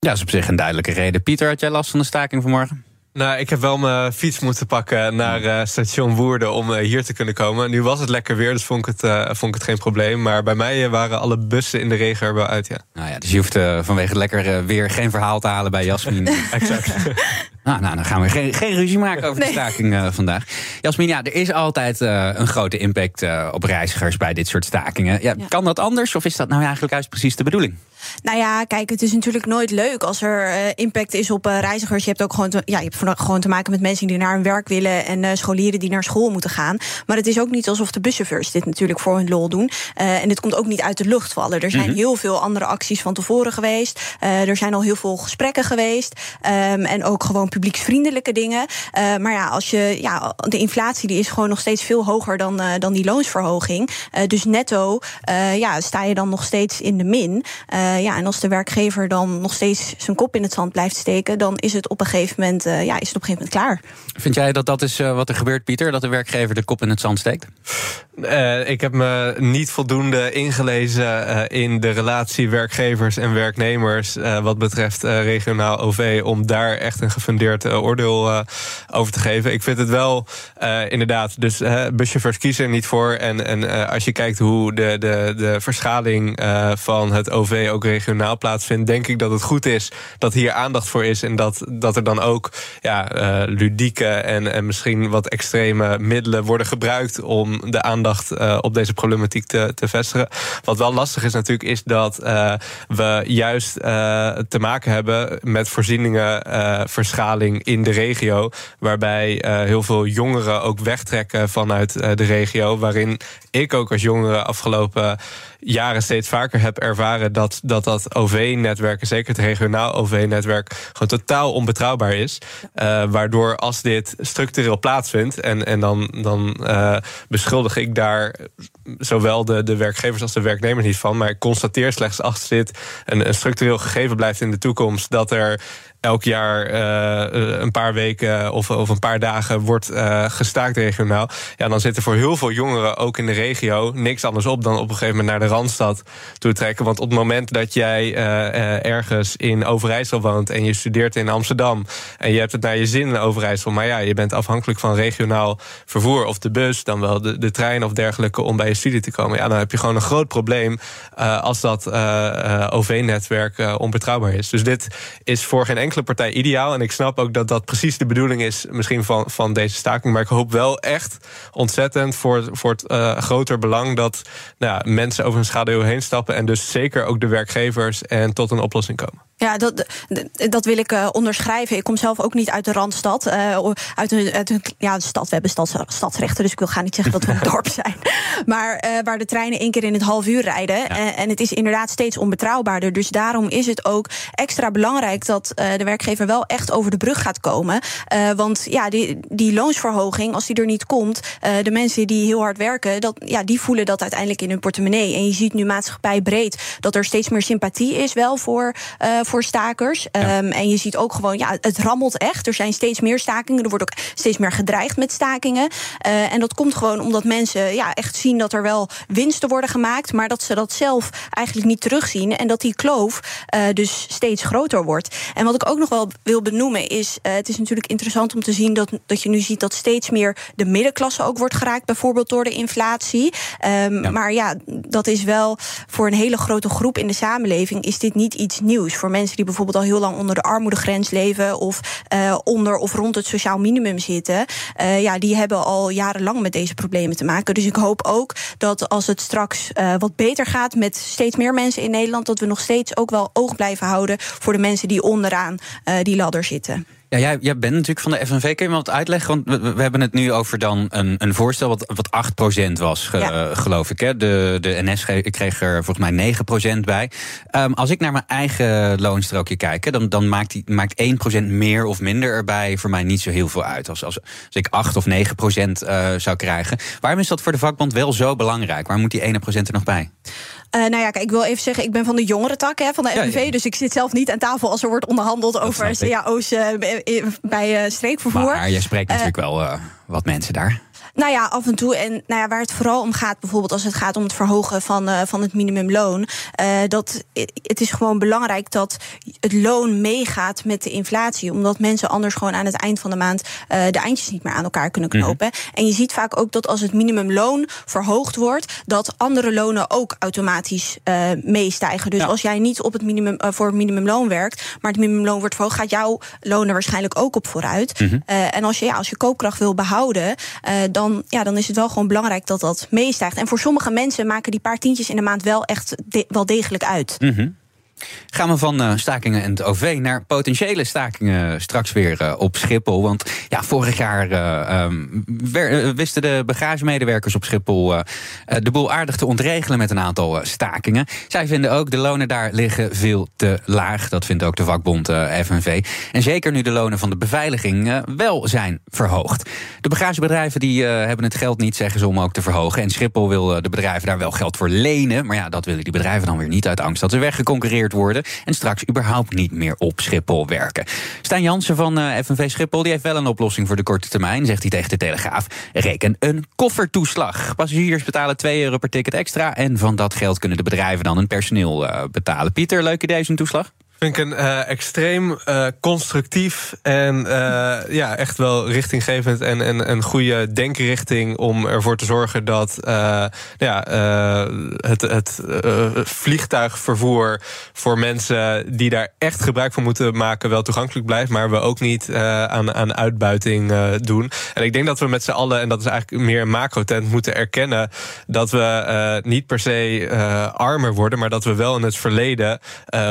Ja, dat is op zich een duidelijke reden. Pieter, had jij last van de staking vanmorgen? Nou, ik heb wel mijn fiets moeten pakken naar uh, station Woerden om uh, hier te kunnen komen. Nu was het lekker weer, dus vond ik het, uh, vond ik het geen probleem. Maar bij mij waren alle bussen in de regen er wel uit, ja. Nou ja, dus je hoeft vanwege het lekker weer geen verhaal te halen bij Jasmin. [laughs] exact. nou, nou, dan gaan we geen, geen ruzie maken over nee. de staking vandaag. Jasmin, ja, er is altijd een grote impact op reizigers bij dit soort stakingen. Ja, ja. Kan dat anders of is dat nou eigenlijk juist precies de bedoeling? Nou ja, kijk, het is natuurlijk nooit leuk als er uh, impact is op uh, reizigers. Je hebt ook gewoon te, ja, je hebt gewoon te maken met mensen die naar hun werk willen en uh, scholieren die naar school moeten gaan. Maar het is ook niet alsof de buschauffeurs dit natuurlijk voor hun lol doen. en dit komt ook niet uit de lucht vallen. Er zijn mm -hmm. heel veel andere acties van tevoren geweest. er zijn al heel veel gesprekken geweest. Um, en ook gewoon publieksvriendelijke dingen. maar ja, als je, ja, de inflatie die is gewoon nog steeds veel hoger dan, dan die loonsverhoging. dus netto ja, sta je dan nog steeds in de min. Uh, ja, en als de werkgever dan nog steeds zijn kop in het zand blijft steken, dan is het op een gegeven moment, uh, ja, is het op een gegeven moment klaar. Vind jij dat dat is uh, wat er gebeurt, Pieter? Dat de werkgever de kop in het zand steekt? ik heb me niet voldoende ingelezen in de relatie werkgevers en werknemers wat betreft regionaal OV om daar echt een gefundeerd oordeel over te geven. Ik vind het wel inderdaad, dus buschauffeurs kiezen er niet voor. En, en als je kijkt hoe de, de, de verschaling van het OV ook regionaal plaatsvindt, denk ik dat het goed is dat hier aandacht voor is. En dat, dat er dan ook ja, uh, ludieke en, en misschien wat extreme middelen worden gebruikt om de aandacht uh, op deze problematiek te, te vestigen. Wat wel lastig is natuurlijk, is dat uh, we juist te maken hebben met voorzieningen, verschaling in de regio. Waarbij heel veel jongeren ook wegtrekken vanuit de regio. Waarin ik ook als jongere afgelopen jaren steeds vaker heb ervaren dat dat, dat OV-netwerk, zeker het regionaal OV-netwerk, gewoon totaal onbetrouwbaar is. Uh, waardoor als dit structureel plaatsvindt, en, en dan, dan uh, beschuldig ik daar zowel de, de werkgevers als de werknemers niet van, maar ik constateer slechts als dit een structureel gegeven blijft in de toekomst, dat er elk jaar uh, een paar weken of, of een paar dagen wordt uh, gestaakt regionaal. Ja, dan zit er voor heel veel jongeren, ook in de regio, niks anders op dan op een gegeven moment naar de randstad toe trekken. Want op het moment dat jij ergens in Overijssel woont en je studeert in Amsterdam en je hebt het naar je zin in Overijssel, maar ja, je bent afhankelijk van regionaal vervoer of de bus, dan wel de, de trein of dergelijke om bij je studie te komen. Ja, dan heb je gewoon een groot probleem als dat OV-netwerk onbetrouwbaar is. Dus dit is voor geen enkele partij ideaal. En ik snap ook dat dat precies de bedoeling is, misschien van, van deze staking. Maar ik hoop wel echt ontzettend voor, voor het uh, groter belang dat nou ja, mensen over hun schaduw heen stappen. En dus zeker ook de werkgevers en tot een oplossing komen. Ja, dat, dat wil ik uh, onderschrijven. Ik kom zelf ook niet uit de Randstad. Uh, uit, een, uit een ja, de stad. We hebben stads, stadsrechten, dus ik wil gaan niet zeggen dat we een [laughs] dorp zijn. Maar uh, waar de treinen één keer in het half uur rijden. Ja. en het is inderdaad steeds onbetrouwbaarder. Dus daarom is het ook extra belangrijk dat de werkgever wel echt over de brug gaat komen. want ja, die, die loonsverhoging, als die er niet komt, de mensen die heel hard werken, dat, ja, die voelen dat uiteindelijk in hun portemonnee. En je ziet nu maatschappij breed dat er steeds meer sympathie is wel voor voor stakers. Um, en je ziet ook gewoon, ja, het rammelt echt. Er zijn steeds meer stakingen. Er wordt ook steeds meer gedreigd met stakingen. Uh, en dat komt gewoon omdat mensen ja, echt zien dat er wel winsten worden gemaakt, maar dat ze dat zelf eigenlijk niet terugzien. En dat die kloof uh, dus steeds groter wordt. En wat ik ook nog wel wil benoemen is: uh, het is natuurlijk interessant om te zien dat, dat je nu ziet dat steeds meer de middenklasse ook wordt geraakt, bijvoorbeeld door de inflatie. Um, ja. Maar ja, dat is wel voor een hele grote groep in de samenleving is dit niet iets nieuws. Voor mensen die bijvoorbeeld al heel lang onder de armoedegrens leven of uh, onder of rond het sociaal minimum zitten, uh, ja, die hebben al jarenlang met deze problemen te maken. Dus ik hoop ook dat als het straks uh, wat beter gaat met steeds meer mensen in Nederland, dat we nog steeds ook wel oog blijven houden voor de mensen die onderaan die ladder zitten. Ja, jij, jij bent natuurlijk van de FNV. Kun je me wat uitleggen? Want we, we hebben het nu over dan een, een voorstel wat, wat 8% was, ge, ja. geloof ik. Hè? De, de NS kreeg er volgens mij 9% bij. Um, als ik naar mijn eigen loonstrookje kijk, dan, dan maakt, die, maakt 1% meer of minder erbij voor mij niet zo heel veel uit. Als, als, als ik 8 of 9% uh, zou krijgen. Waarom is dat voor de vakbond wel zo belangrijk? Waarom moet die 1% er nog bij? Uh, nou ja, kijk, ik wil even zeggen, ik ben van de jongere tak hè, van de FNV. Ja, ja. Dus ik zit zelf niet aan tafel als er wordt onderhandeld dat over cao's uh, bij uh, streekvervoer. Maar je spreekt natuurlijk wel wat mensen daar. Nou ja, af en toe. En nou ja, waar het vooral om gaat, bijvoorbeeld als het gaat om het verhogen van, uh, van het minimumloon. Uh, dat, het is gewoon belangrijk dat het loon meegaat met de inflatie. Omdat mensen anders gewoon aan het eind van de maand uh, de eindjes niet meer aan elkaar kunnen knopen. Mm -hmm. En je ziet vaak ook dat als het minimumloon verhoogd wordt, dat andere lonen ook automatisch meestijgen. Dus ja. als jij niet op het minimum, voor het minimumloon werkt, maar het minimumloon wordt verhoogd, gaat jouw loon er waarschijnlijk ook op vooruit. Mm -hmm. en als je, ja, als je koopkracht wil behouden, dan dan, ja, dan is het wel gewoon belangrijk dat dat meestijgt. En voor sommige mensen maken die paar tientjes in de maand wel echt de, wel degelijk uit. Mm. Gaan we van uh, stakingen en het OV naar potentiële stakingen straks weer uh, op Schiphol. Want ja, vorig jaar um, wer, wisten de bagagemedewerkers op Schiphol de boel aardig te ontregelen met een aantal stakingen. Zij vinden ook de lonen daar liggen veel te laag. Dat vindt ook de vakbond FNV. En zeker nu de lonen van de beveiliging wel zijn verhoogd. De bagagebedrijven die hebben het geld niet, zeggen ze, om ook te verhogen. En Schiphol wil de bedrijven daar wel geld voor lenen. Maar ja, dat willen die bedrijven dan weer niet uit angst dat ze worden en straks überhaupt niet meer op Schiphol werken. Stijn Jansen van uh, FNV Schiphol die heeft wel een oplossing voor de korte termijn, zegt hij tegen de Telegraaf. Reken een koffertoeslag. Passagiers betalen 2 euro per ticket extra en van dat geld kunnen de bedrijven dan hun personeel uh, betalen. Pieter, leuk idee zo'n toeslag? Vind ik een uh, extreem uh, constructief en uh, ja, echt wel richtinggevend en, en een goede denkrichting om ervoor te zorgen dat ja, het, het vliegtuigvervoer voor mensen die daar echt gebruik van moeten maken wel toegankelijk blijft, maar we ook niet aan, aan uitbuiting doen. En ik denk dat we met z'n allen, en dat is eigenlijk meer een macro-tent, moeten erkennen dat we niet per se armer worden, maar dat we wel in het verleden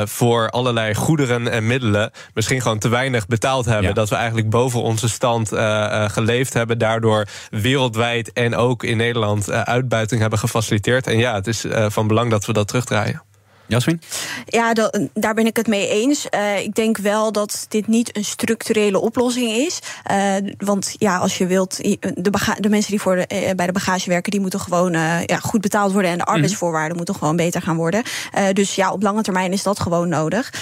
voor allerlei goederen en middelen misschien gewoon te weinig betaald hebben. Ja. Dat we eigenlijk boven onze stand uh, uh, geleefd hebben. Daardoor wereldwijd en ook in Nederland uh, uitbuiting hebben gefaciliteerd. En ja, het is van belang dat we dat terugdraaien. Jasmin? Ja, dat, daar ben ik het mee eens. Uh, ik denk wel dat dit niet een structurele oplossing is. Uh, want ja, als je wilt, de, de mensen die voor de, uh, bij de bagage werken, die moeten gewoon ja, goed betaald worden. En de arbeidsvoorwaarden mm. moeten gewoon beter gaan worden. dus ja, op lange termijn is dat gewoon nodig.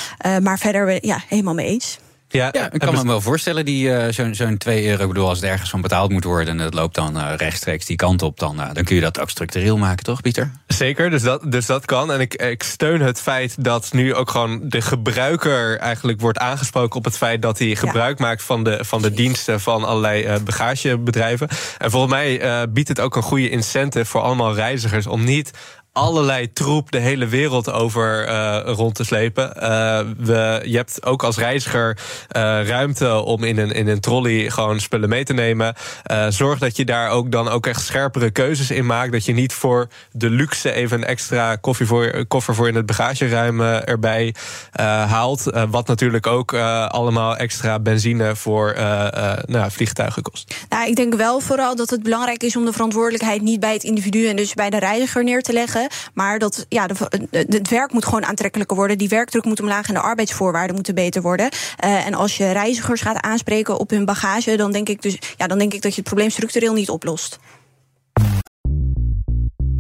maar verder, ja, helemaal mee eens. Ja, Ja, ik kan me wel voorstellen, die eh, zo'n zo'n 2 euro. Ik bedoel, als het ergens van betaald moet worden en het loopt dan eh, rechtstreeks die kant op, dan, eh, dan kun je dat ook structureel maken, toch, Pieter? Zeker, dus dat, dus dat kan. En ik, ik steun het feit dat nu ook gewoon de gebruiker eigenlijk wordt aangesproken op het feit dat hij gebruik maakt van de, van de diensten van allerlei eh, bagagebedrijven. En volgens mij eh, biedt het ook een goede incentive voor allemaal reizigers om niet allerlei troep de hele wereld over eh, rond te slepen. Eh, we, je hebt ook als reiziger eh, ruimte om in een, in een trolley gewoon spullen mee te nemen. Zorg dat je daar ook dan ook echt scherpere keuzes in maakt. Dat je niet voor de luxe even een extra koffie voor, koffer voor in het bagageruim erbij haalt. Wat natuurlijk ook allemaal extra benzine voor nou, vliegtuigen kost. Nou, ik denk wel vooral dat het belangrijk is om de verantwoordelijkheid niet bij het individu en dus bij de reiziger neer te leggen. Maar dat ja, het werk moet gewoon aantrekkelijker worden. Die werkdruk moet omlaag en de arbeidsvoorwaarden moeten beter worden. Eh, en als je reizigers gaat aanspreken op hun bagage, dan denk ik dus ja, dan denk ik dat je het probleem structureel niet oplost.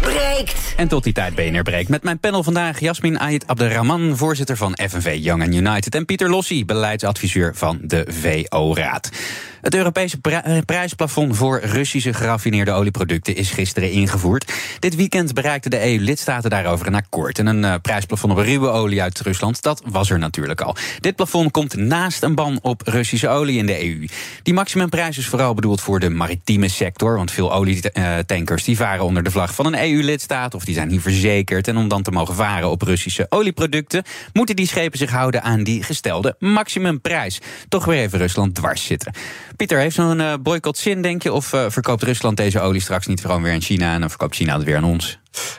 breekt. En tot die tijd BNR breekt. Met mijn panel vandaag Jasmin Ait Abderrahman, voorzitter van FNV Young and United. En Pieter Lossi, beleidsadviseur van de VO-raad. Het Europese eh, prijsplafond voor Russische geraffineerde olieproducten is gisteren ingevoerd. Dit weekend bereikten de EU-lidstaten daarover een akkoord. En een eh, prijsplafond op ruwe olie uit Rusland, dat was er natuurlijk al. Dit plafond komt naast een ban op Russische olie in de EU. Die maximumprijs is vooral bedoeld voor de maritieme sector. Want veel olietankers die varen onder de vlag van een EU-lidstaat of die zijn hier verzekerd. En om dan te mogen varen op Russische olieproducten, moeten die schepen zich houden aan die gestelde maximumprijs. Toch weer even Rusland dwars zitten. Pieter, heeft zo'n eh, boycott zin, denk je? Of eh, verkoopt Rusland deze olie straks niet gewoon weer aan China en dan verkoopt China het weer aan ons?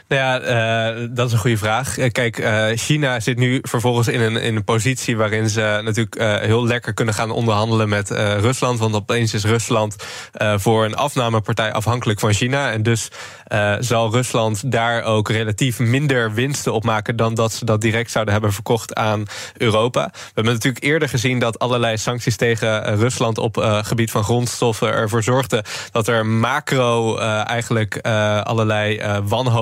Nou ja, eh, dat is een goede vraag. Eh, Kijk, eh, China zit nu vervolgens in een, in een positie waarin ze natuurlijk heel lekker kunnen gaan onderhandelen met Rusland. Want opeens is Rusland voor een afnamepartij afhankelijk van China. En dus zal Rusland daar ook relatief minder winsten op maken dan dat ze dat direct zouden hebben verkocht aan Europa. We hebben natuurlijk eerder gezien dat allerlei sancties tegen Rusland op gebied van grondstoffen ervoor zorgden dat er macro eigenlijk allerlei eh,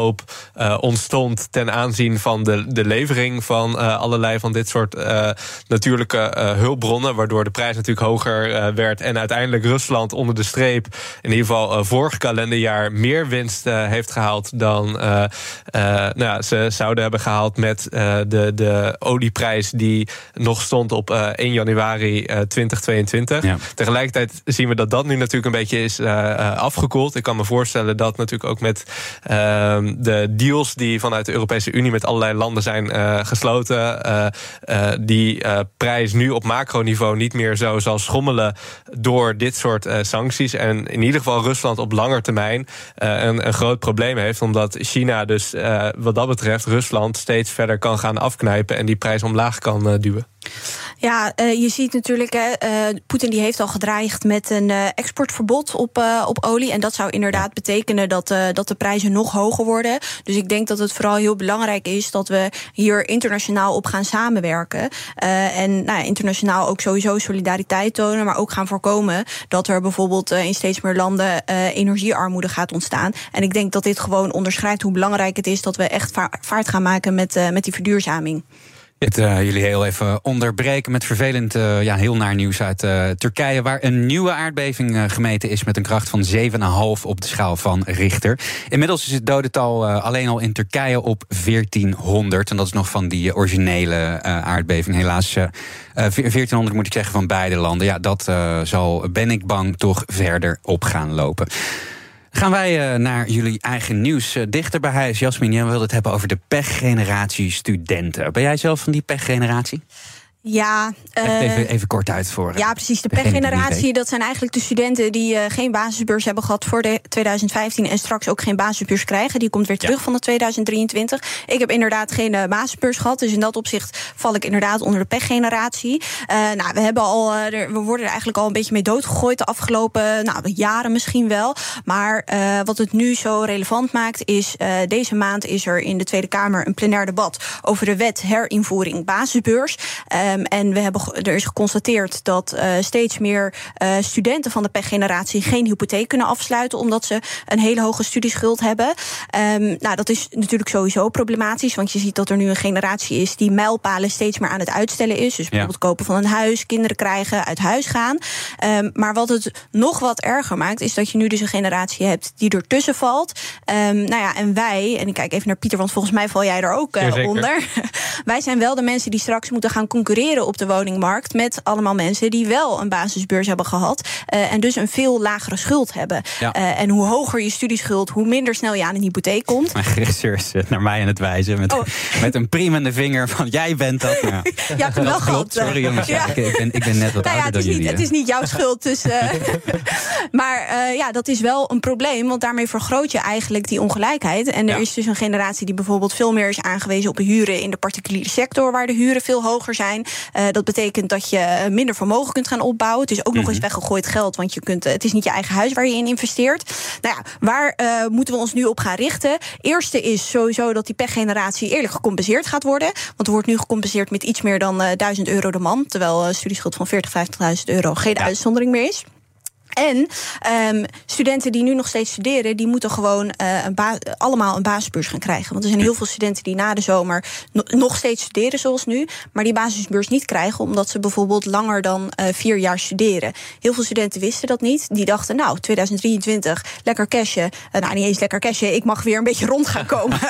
wanhoop eh, ontstond ten aanzien van de, de levering van eh, allerlei van dit soort eh, natuurlijke hulpbronnen, waardoor de prijs natuurlijk hoger werd en uiteindelijk Rusland onder de streep in ieder geval vorig kalenderjaar meer winst heeft gehaald dan nou ja, ze zouden hebben gehaald met de, de olieprijs die nog stond op eh, 1 januari eh, 2022. Ja. Tegelijkertijd zien we dat dat nu natuurlijk een beetje is afgekoeld. Ik kan me voorstellen dat natuurlijk ook met ehm, de deals die vanuit de Europese Unie met allerlei landen zijn eh, gesloten, eh, eh, die prijs nu op macroniveau niet meer zo zal schommelen door dit soort sancties. En in ieder geval Rusland op lange termijn een, een groot probleem heeft, omdat China dus wat dat betreft Rusland steeds verder kan gaan afknijpen en die prijs omlaag kan duwen. Ja, eh, je ziet natuurlijk, eh, Poetin die heeft al gedreigd met een eh, exportverbod op, op olie. En dat zou inderdaad betekenen dat, dat de prijzen nog hoger worden. Dus ik denk dat het vooral heel belangrijk is dat we hier internationaal op gaan samenwerken. En nou, internationaal ook sowieso solidariteit tonen, maar ook gaan voorkomen dat er bijvoorbeeld in steeds meer landen energiearmoede gaat ontstaan. En ik denk dat dit gewoon onderschrijft hoe belangrijk het is dat we echt va- vaart gaan maken met, met die verduurzaming. Het, eh, jullie heel even onderbreken met vervelend, eh, ja, heel naar nieuws uit eh, Turkije, waar een nieuwe aardbeving gemeten is met een kracht van 7,5 op de schaal van Richter. Inmiddels is het dodental alleen al in Turkije op 1400. En dat is nog van die originele aardbeving. Helaas eh, eh, 1400 moet ik zeggen van beide landen. Ja, dat zal, ben ik bang, toch verder op gaan lopen. Gaan wij eh, naar jullie eigen nieuws. Eh, dichter bij huis, Jasmin, jij wilde het hebben over de pechgeneratie studenten. Ben jij zelf van die pechgeneratie? Ja, eh, even, even kort uit voor. eh, Ja, precies. De pechgeneratie, dat zijn eigenlijk de studenten die eh, geen basisbeurs hebben gehad voor de 2015 en straks ook geen basisbeurs krijgen. Die komt weer terug van de 2023. Ik heb inderdaad geen eh, basisbeurs gehad, dus in dat opzicht val ik inderdaad onder de pechgeneratie. Eh nou, we, hebben al, eh, er- we worden er eigenlijk al een beetje mee doodgegooid de afgelopen nou, jaren misschien wel. Maar eh, wat het nu zo relevant maakt, is eh, deze maand is er in de Tweede Kamer een plenair debat over de wet herinvoering basisbeurs. Ehm, en we hebben, er is geconstateerd dat eh, steeds meer eh, studenten van de pechgeneratie geen hypotheek kunnen afsluiten, omdat ze een hele hoge studieschuld hebben. Ehm, nou, dat is natuurlijk sowieso problematisch, want je ziet dat er nu een generatie is die mijlpalen steeds meer aan het uitstellen is. Dus bijvoorbeeld kopen van een huis, kinderen krijgen, uit huis gaan. Ehm, maar wat het nog wat erger maakt, is dat je nu dus een generatie hebt die ertussen valt. Nou ja, en wij, en ik kijk even naar Pieter, want volgens mij val jij er ook eh, onder. [laughs] wij zijn wel de mensen die straks moeten gaan concurreren op de woningmarkt met allemaal mensen die wel een basisbeurs hebben gehad eh, en dus een veel lagere schuld hebben. Ja. Eh, en hoe hoger je studieschuld, hoe minder snel je aan een hypotheek komt. Mijn regisseur zit naar mij aan het wijzen met, met een priemende vinger van jij bent dat. [laughs] Nou, Oh. Hem dat wel klopt. Sorry jongens, ja. Ja. ik, ben, ik ben net wat Nou ja, ouder het is, dan niet, jullie. het hè. is niet jouw schuld. Dus, eh, [laughs] maar eh, ja, dat is wel een probleem. Want daarmee vergroot je eigenlijk die ongelijkheid. En er is dus een generatie die bijvoorbeeld veel meer is aangewezen op huren in de particuliere sector, waar de huren veel hoger zijn. Eh, dat betekent dat je minder vermogen kunt gaan opbouwen. Het is ook nog eens Mhm. weggegooid geld, want je kunt, eh, het is niet je eigen huis waar je in investeert. Nou ja, waar eh, moeten we ons nu op gaan richten? Eerste is sowieso dat die pechgeneratie eerlijk gecompenseerd gaat worden. Want er wordt nu gecompenseerd met iets meer dan eh 1000 euro de man. Terwijl een studieschuld van 40.000, 50.000 euro geen uitzondering meer is. En ehm, studenten die nu nog steeds studeren, die moeten gewoon eh, een allemaal een basisbeurs gaan krijgen. Want er zijn heel veel studenten die na de zomer no- nog steeds studeren zoals nu, maar die basisbeurs niet krijgen omdat ze bijvoorbeeld langer dan eh, vier jaar studeren. Heel veel studenten wisten dat niet. Die dachten, nou, 2023, lekker cashen. Eh, nou, niet eens lekker cashen, ik mag weer een beetje rond gaan komen. [laughs]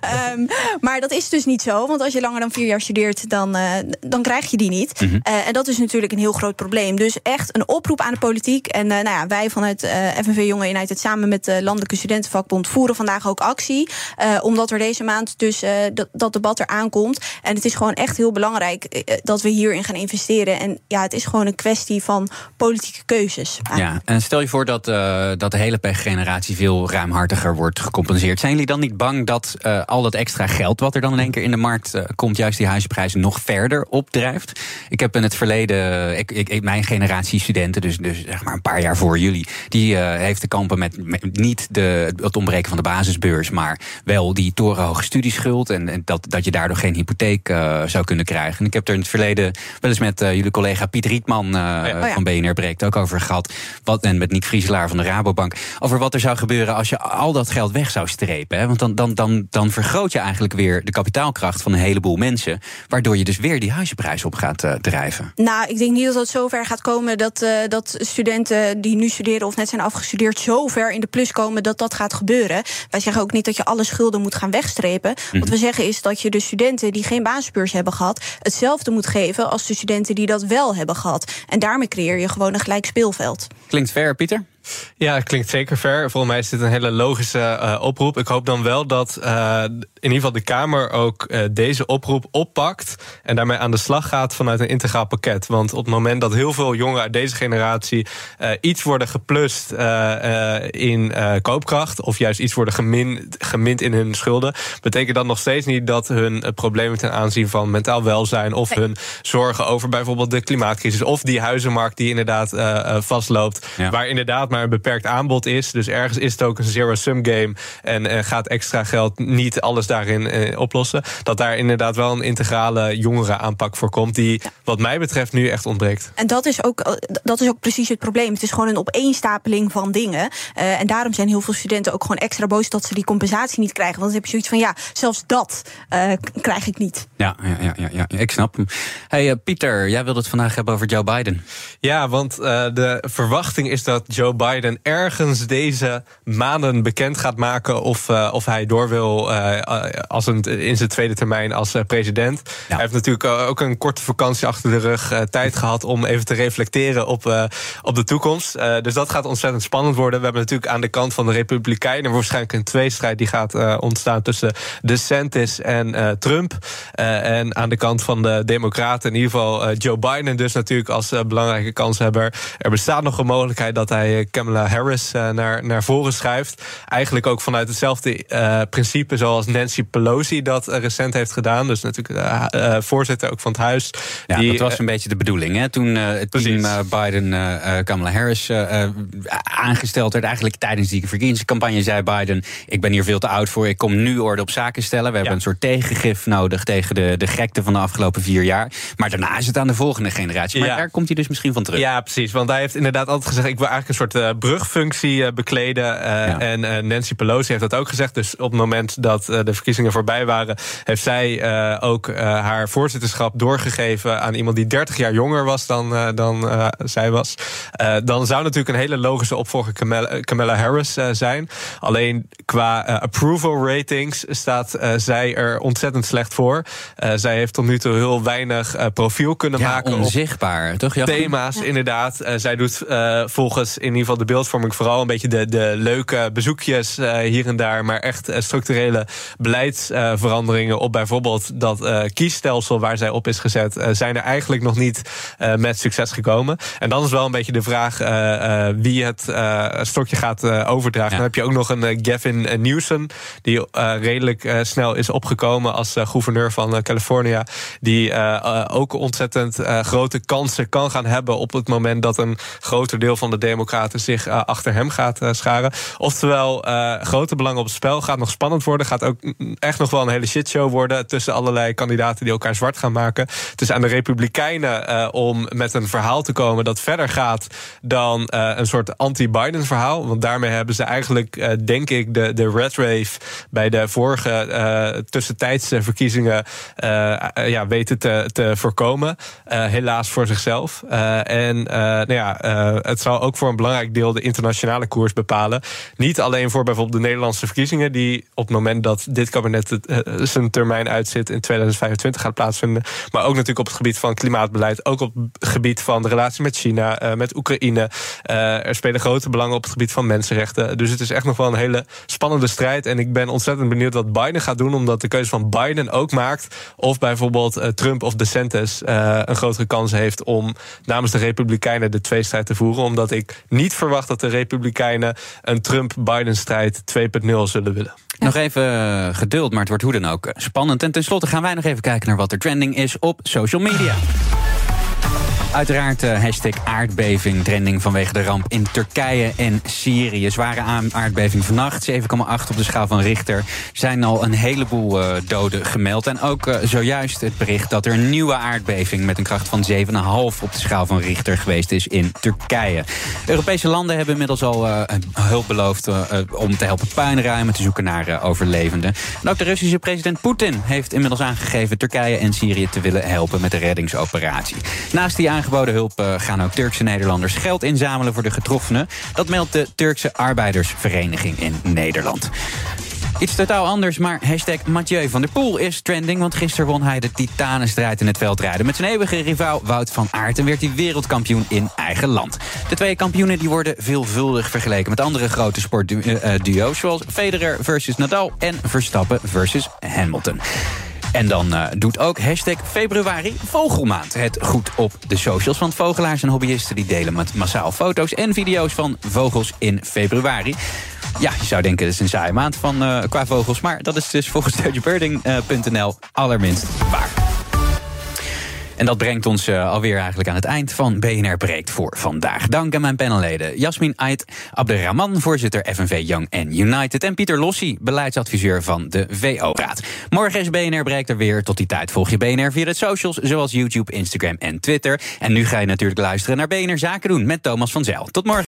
Ehm, maar dat is dus niet zo, want als je langer dan vier jaar studeert, dan, dan krijg je die niet. Mhm. En dat is natuurlijk een heel groot probleem. Dus echt een oproep aan de politiek. En nou ja, wij vanuit eh FNV Jonge United samen met de Landelijke Studentenvakbond voeren vandaag ook actie. eh, omdat er deze maand dus eh, dat, dat debat eraan komt. En het is gewoon echt heel belangrijk eh, dat we hierin gaan investeren. En ja, het is gewoon een kwestie van politieke keuzes. Ja, en stel je voor dat, eh, dat de hele pechgeneratie veel ruimhartiger wordt gecompenseerd. Zijn jullie dan niet bang dat eh, al dat extra geld wat er dan in één keer in de markt eh, komt, juist die huisprijzen nog verder opdrijft? Ik heb in het verleden, ik- mijn generatie studenten, dus, dus zeg maar een paar jaar voor jullie, die eh, heeft te kampen met, met niet de, het ontbreken van de basisbeurs, maar wel die torenhoge studieschuld. En, en dat, dat je daardoor geen hypotheek eh, zou kunnen krijgen. En ik heb er in het verleden wel eens met eh, jullie collega Piet Rietman Oh ja. van BNR Breekt ook over gehad. Wat, en met Nick Vrieselaar van de Rabobank. Over wat er zou gebeuren als je al dat geld weg zou strepen. Hè? Want dan, dan, dan, dan vergroot je eigenlijk weer de kapitaalkracht van een heleboel mensen. Waardoor je dus weer die huizenprijs op gaat drijven. Nou, ik denk niet dat het zover gaat komen dat, dat studenten die nu studeren of net zijn afgestudeerd zo ver in de plus komen dat dat gaat gebeuren. Wij zeggen ook niet dat je alle schulden moet gaan wegstrepen. Wat Mhm. we zeggen is dat je de studenten die geen basisbeurs hebben gehad, hetzelfde moet geven als de studenten die dat wel hebben gehad. En daarmee creëer je gewoon een gelijk speelveld. Klinkt fair, Pieter? Ja, het klinkt zeker ver. Volgens mij is dit een hele logische eh, oproep. Ik hoop dan wel dat eh, in ieder geval de Kamer ook eh, deze oproep oppakt. En daarmee aan de slag gaat vanuit een integraal pakket. Want op het moment dat heel veel jongeren uit deze generatie eh, iets worden geplust eh, eh, in eh, koopkracht. of juist iets worden gemin, gemind in hun schulden. betekent dat nog steeds niet dat hun problemen ten aanzien van mentaal welzijn. of hun zorgen over bijvoorbeeld de klimaatcrisis. of die huizenmarkt die inderdaad vastloopt. Waar inderdaad maar een beperkt aanbod is. Dus ergens is het ook een zero-sum game. En eh, gaat extra geld niet alles daarin eh, oplossen. Dat daar inderdaad wel een integrale jongerenaanpak voor komt. Die, wat mij betreft, nu echt ontbreekt. En dat is, ook, eh, dat is ook precies het probleem. Het is gewoon een opeenstapeling van dingen. Eh, en daarom zijn heel veel studenten ook gewoon extra boos dat ze die compensatie niet krijgen. Want dan heb je zoiets van ja, zelfs dat eh, krijg ik niet. Ja, ja, ja, ja, ja, ik snap hem. Hey, Pieter, jij wilde het vandaag hebben over Joe Biden. Ja, want eh, de verwachting is dat Joe Biden ergens deze maanden bekend gaat maken of, uh, of hij door wil uh, als een, in zijn tweede termijn als president. Ja. Hij heeft natuurlijk ook een korte vakantie achter de rug, tijd gehad om even te reflecteren op, op de toekomst. dus dat gaat ontzettend spannend worden. We hebben natuurlijk aan de kant van de Republikeinen waarschijnlijk een tweestrijd die gaat ontstaan tussen DeSantis en Trump. en aan de kant van de Democraten in ieder geval Joe Biden dus natuurlijk als belangrijke kanshebber. Er bestaat nog een mogelijkheid dat hij Kamala Harris naar, naar voren schuift. Eigenlijk ook vanuit hetzelfde uh, principe zoals Nancy Pelosi dat uh, recent heeft gedaan. Dus natuurlijk voorzitter ook van het huis. Ja, die, dat was een beetje de bedoeling. Hè? Toen het team Biden Kamala Harris aangesteld werd, eigenlijk tijdens die verkiezingscampagne zei Biden: Ik ben hier veel te oud voor. Ik kom nu orde op zaken stellen. We hebben een soort tegengif nodig tegen de, de gekte van de afgelopen vier jaar. Maar daarna is het aan de volgende generatie. Maar ja. daar komt hij dus misschien van terug. Ja, precies. Want hij heeft inderdaad altijd gezegd: Ik wil eigenlijk een soort brugfunctie bekleden. Ja. En Nancy Pelosi heeft dat ook gezegd. Dus op het moment dat uh, de verkiezingen voorbij waren, heeft zij uh, ook uh, haar voorzitterschap doorgegeven aan iemand die 30 jaar jonger was dan, dan zij was. dan zou natuurlijk een hele logische opvolger Kamala, Kamala Harris zijn. Alleen qua approval ratings staat zij er ontzettend slecht voor. zij heeft tot nu toe heel weinig profiel kunnen ja, maken. Onzichtbaar, toch? Thema's, ja. inderdaad. zij doet volgens in ieder geval de beeldvorming vooral een beetje de, de leuke bezoekjes hier en daar, maar echt eh, structurele beleidsveranderingen op bijvoorbeeld dat uh, kiesstelsel waar zij op is gezet, uh, zijn er eigenlijk nog niet met succes gekomen. En dan is wel een beetje de vraag wie het stokje gaat overdragen. Ja. Dan heb je ook nog een Gavin Newsom, die redelijk snel is opgekomen als gouverneur van California, die ook ontzettend grote kansen kan gaan hebben op het moment dat een groter deel van de Democraten zich achter hem gaat scharen. Oftewel, grote belang op het spel. Gaat nog spannend worden. Gaat ook echt nog wel een hele shitshow worden. Tussen allerlei kandidaten die elkaar zwart gaan maken. Het is aan de Republikeinen uh, om met een verhaal te komen dat verder gaat dan uh, een soort anti-Biden verhaal. Want daarmee hebben ze eigenlijk, uh, denk ik, de, de red wave bij de vorige tussentijdse verkiezingen ja, weten te, te voorkomen. helaas voor zichzelf. en nou ja, het zal ook voor een belangrijk deel de internationale koers bepalen. Niet alleen voor bijvoorbeeld de Nederlandse verkiezingen, die op het moment dat dit kabinet het, uh, zijn termijn uitzit in 2025 gaat plaatsvinden. Maar ook natuurlijk op het gebied van klimaatbeleid, ook op het gebied van de relatie met China, uh, met Oekraïne. Er spelen grote belangen op het gebied van mensenrechten. Dus het is echt nog wel een hele spannende strijd. En ik ben ontzettend benieuwd wat Biden gaat doen, omdat de keuze van Biden ook maakt of bijvoorbeeld Trump of DeSantis een grotere kans heeft om namens de Republikeinen de tweestrijd te voeren. Omdat ik niet verwacht dat de Republikeinen een Trump-Biden-strijd 2.0 zullen willen. Nog even eh, geduld, maar het wordt hoe dan ook spannend. En tenslotte gaan wij nog even kijken naar wat er trending is op social media. Uiteraard uh, hashtag aardbeving, trending vanwege de ramp in Turkije en Syrië. Zware aardbeving vannacht, 7,8 op de schaal van Richter. Er zijn al een heleboel uh, doden gemeld. En ook uh, zojuist het bericht dat er een nieuwe aardbeving... met een kracht van 7,5 op de schaal van Richter geweest is in Turkije. Europese landen hebben inmiddels al hulp beloofd... om te helpen puinruimen, te zoeken naar overlevenden. En ook de Russische president Poetin heeft inmiddels aangegeven... Turkije en Syrië te willen helpen met de reddingsoperatie. Naast die aangeboden hulp uh, gaan ook Turkse Nederlanders geld inzamelen voor de getroffenen. Dat meldt de Turkse Arbeidersvereniging in Nederland. Iets totaal anders, maar hashtag Mathieu van der Poel is trending... want gisteren won hij de titanenstrijd in het veldrijden... met zijn eeuwige rivaal Wout van Aert... en werd hij wereldkampioen in eigen land. De twee kampioenen die worden veelvuldig vergeleken... met andere grote sportduo's... zoals Federer versus Nadal en Verstappen versus Hamilton. En dan uh, doet ook hashtag februari vogelmaand het goed op de socials. Want vogelaars en hobbyisten die delen met massaal foto's en video's van vogels in februari. Ja, je zou denken, het is een saaie maand van, uh, qua vogels. Maar dat is dus volgens dutchbirding.nl allerminst waar. En dat brengt ons uh, alweer eigenlijk aan het eind van BNR Breekt voor vandaag. Dank aan mijn panelleden Jasmin Ait Abderrahman, voorzitter FNV Young and United... en Pieter Lossi, beleidsadviseur van de VO-raad. Morgen is BNR Breekt er weer. Tot die tijd volg je BNR via de socials... zoals YouTube, Instagram en Twitter. En nu ga je natuurlijk luisteren naar BNR Zaken doen met Thomas van Zijl. Tot morgen.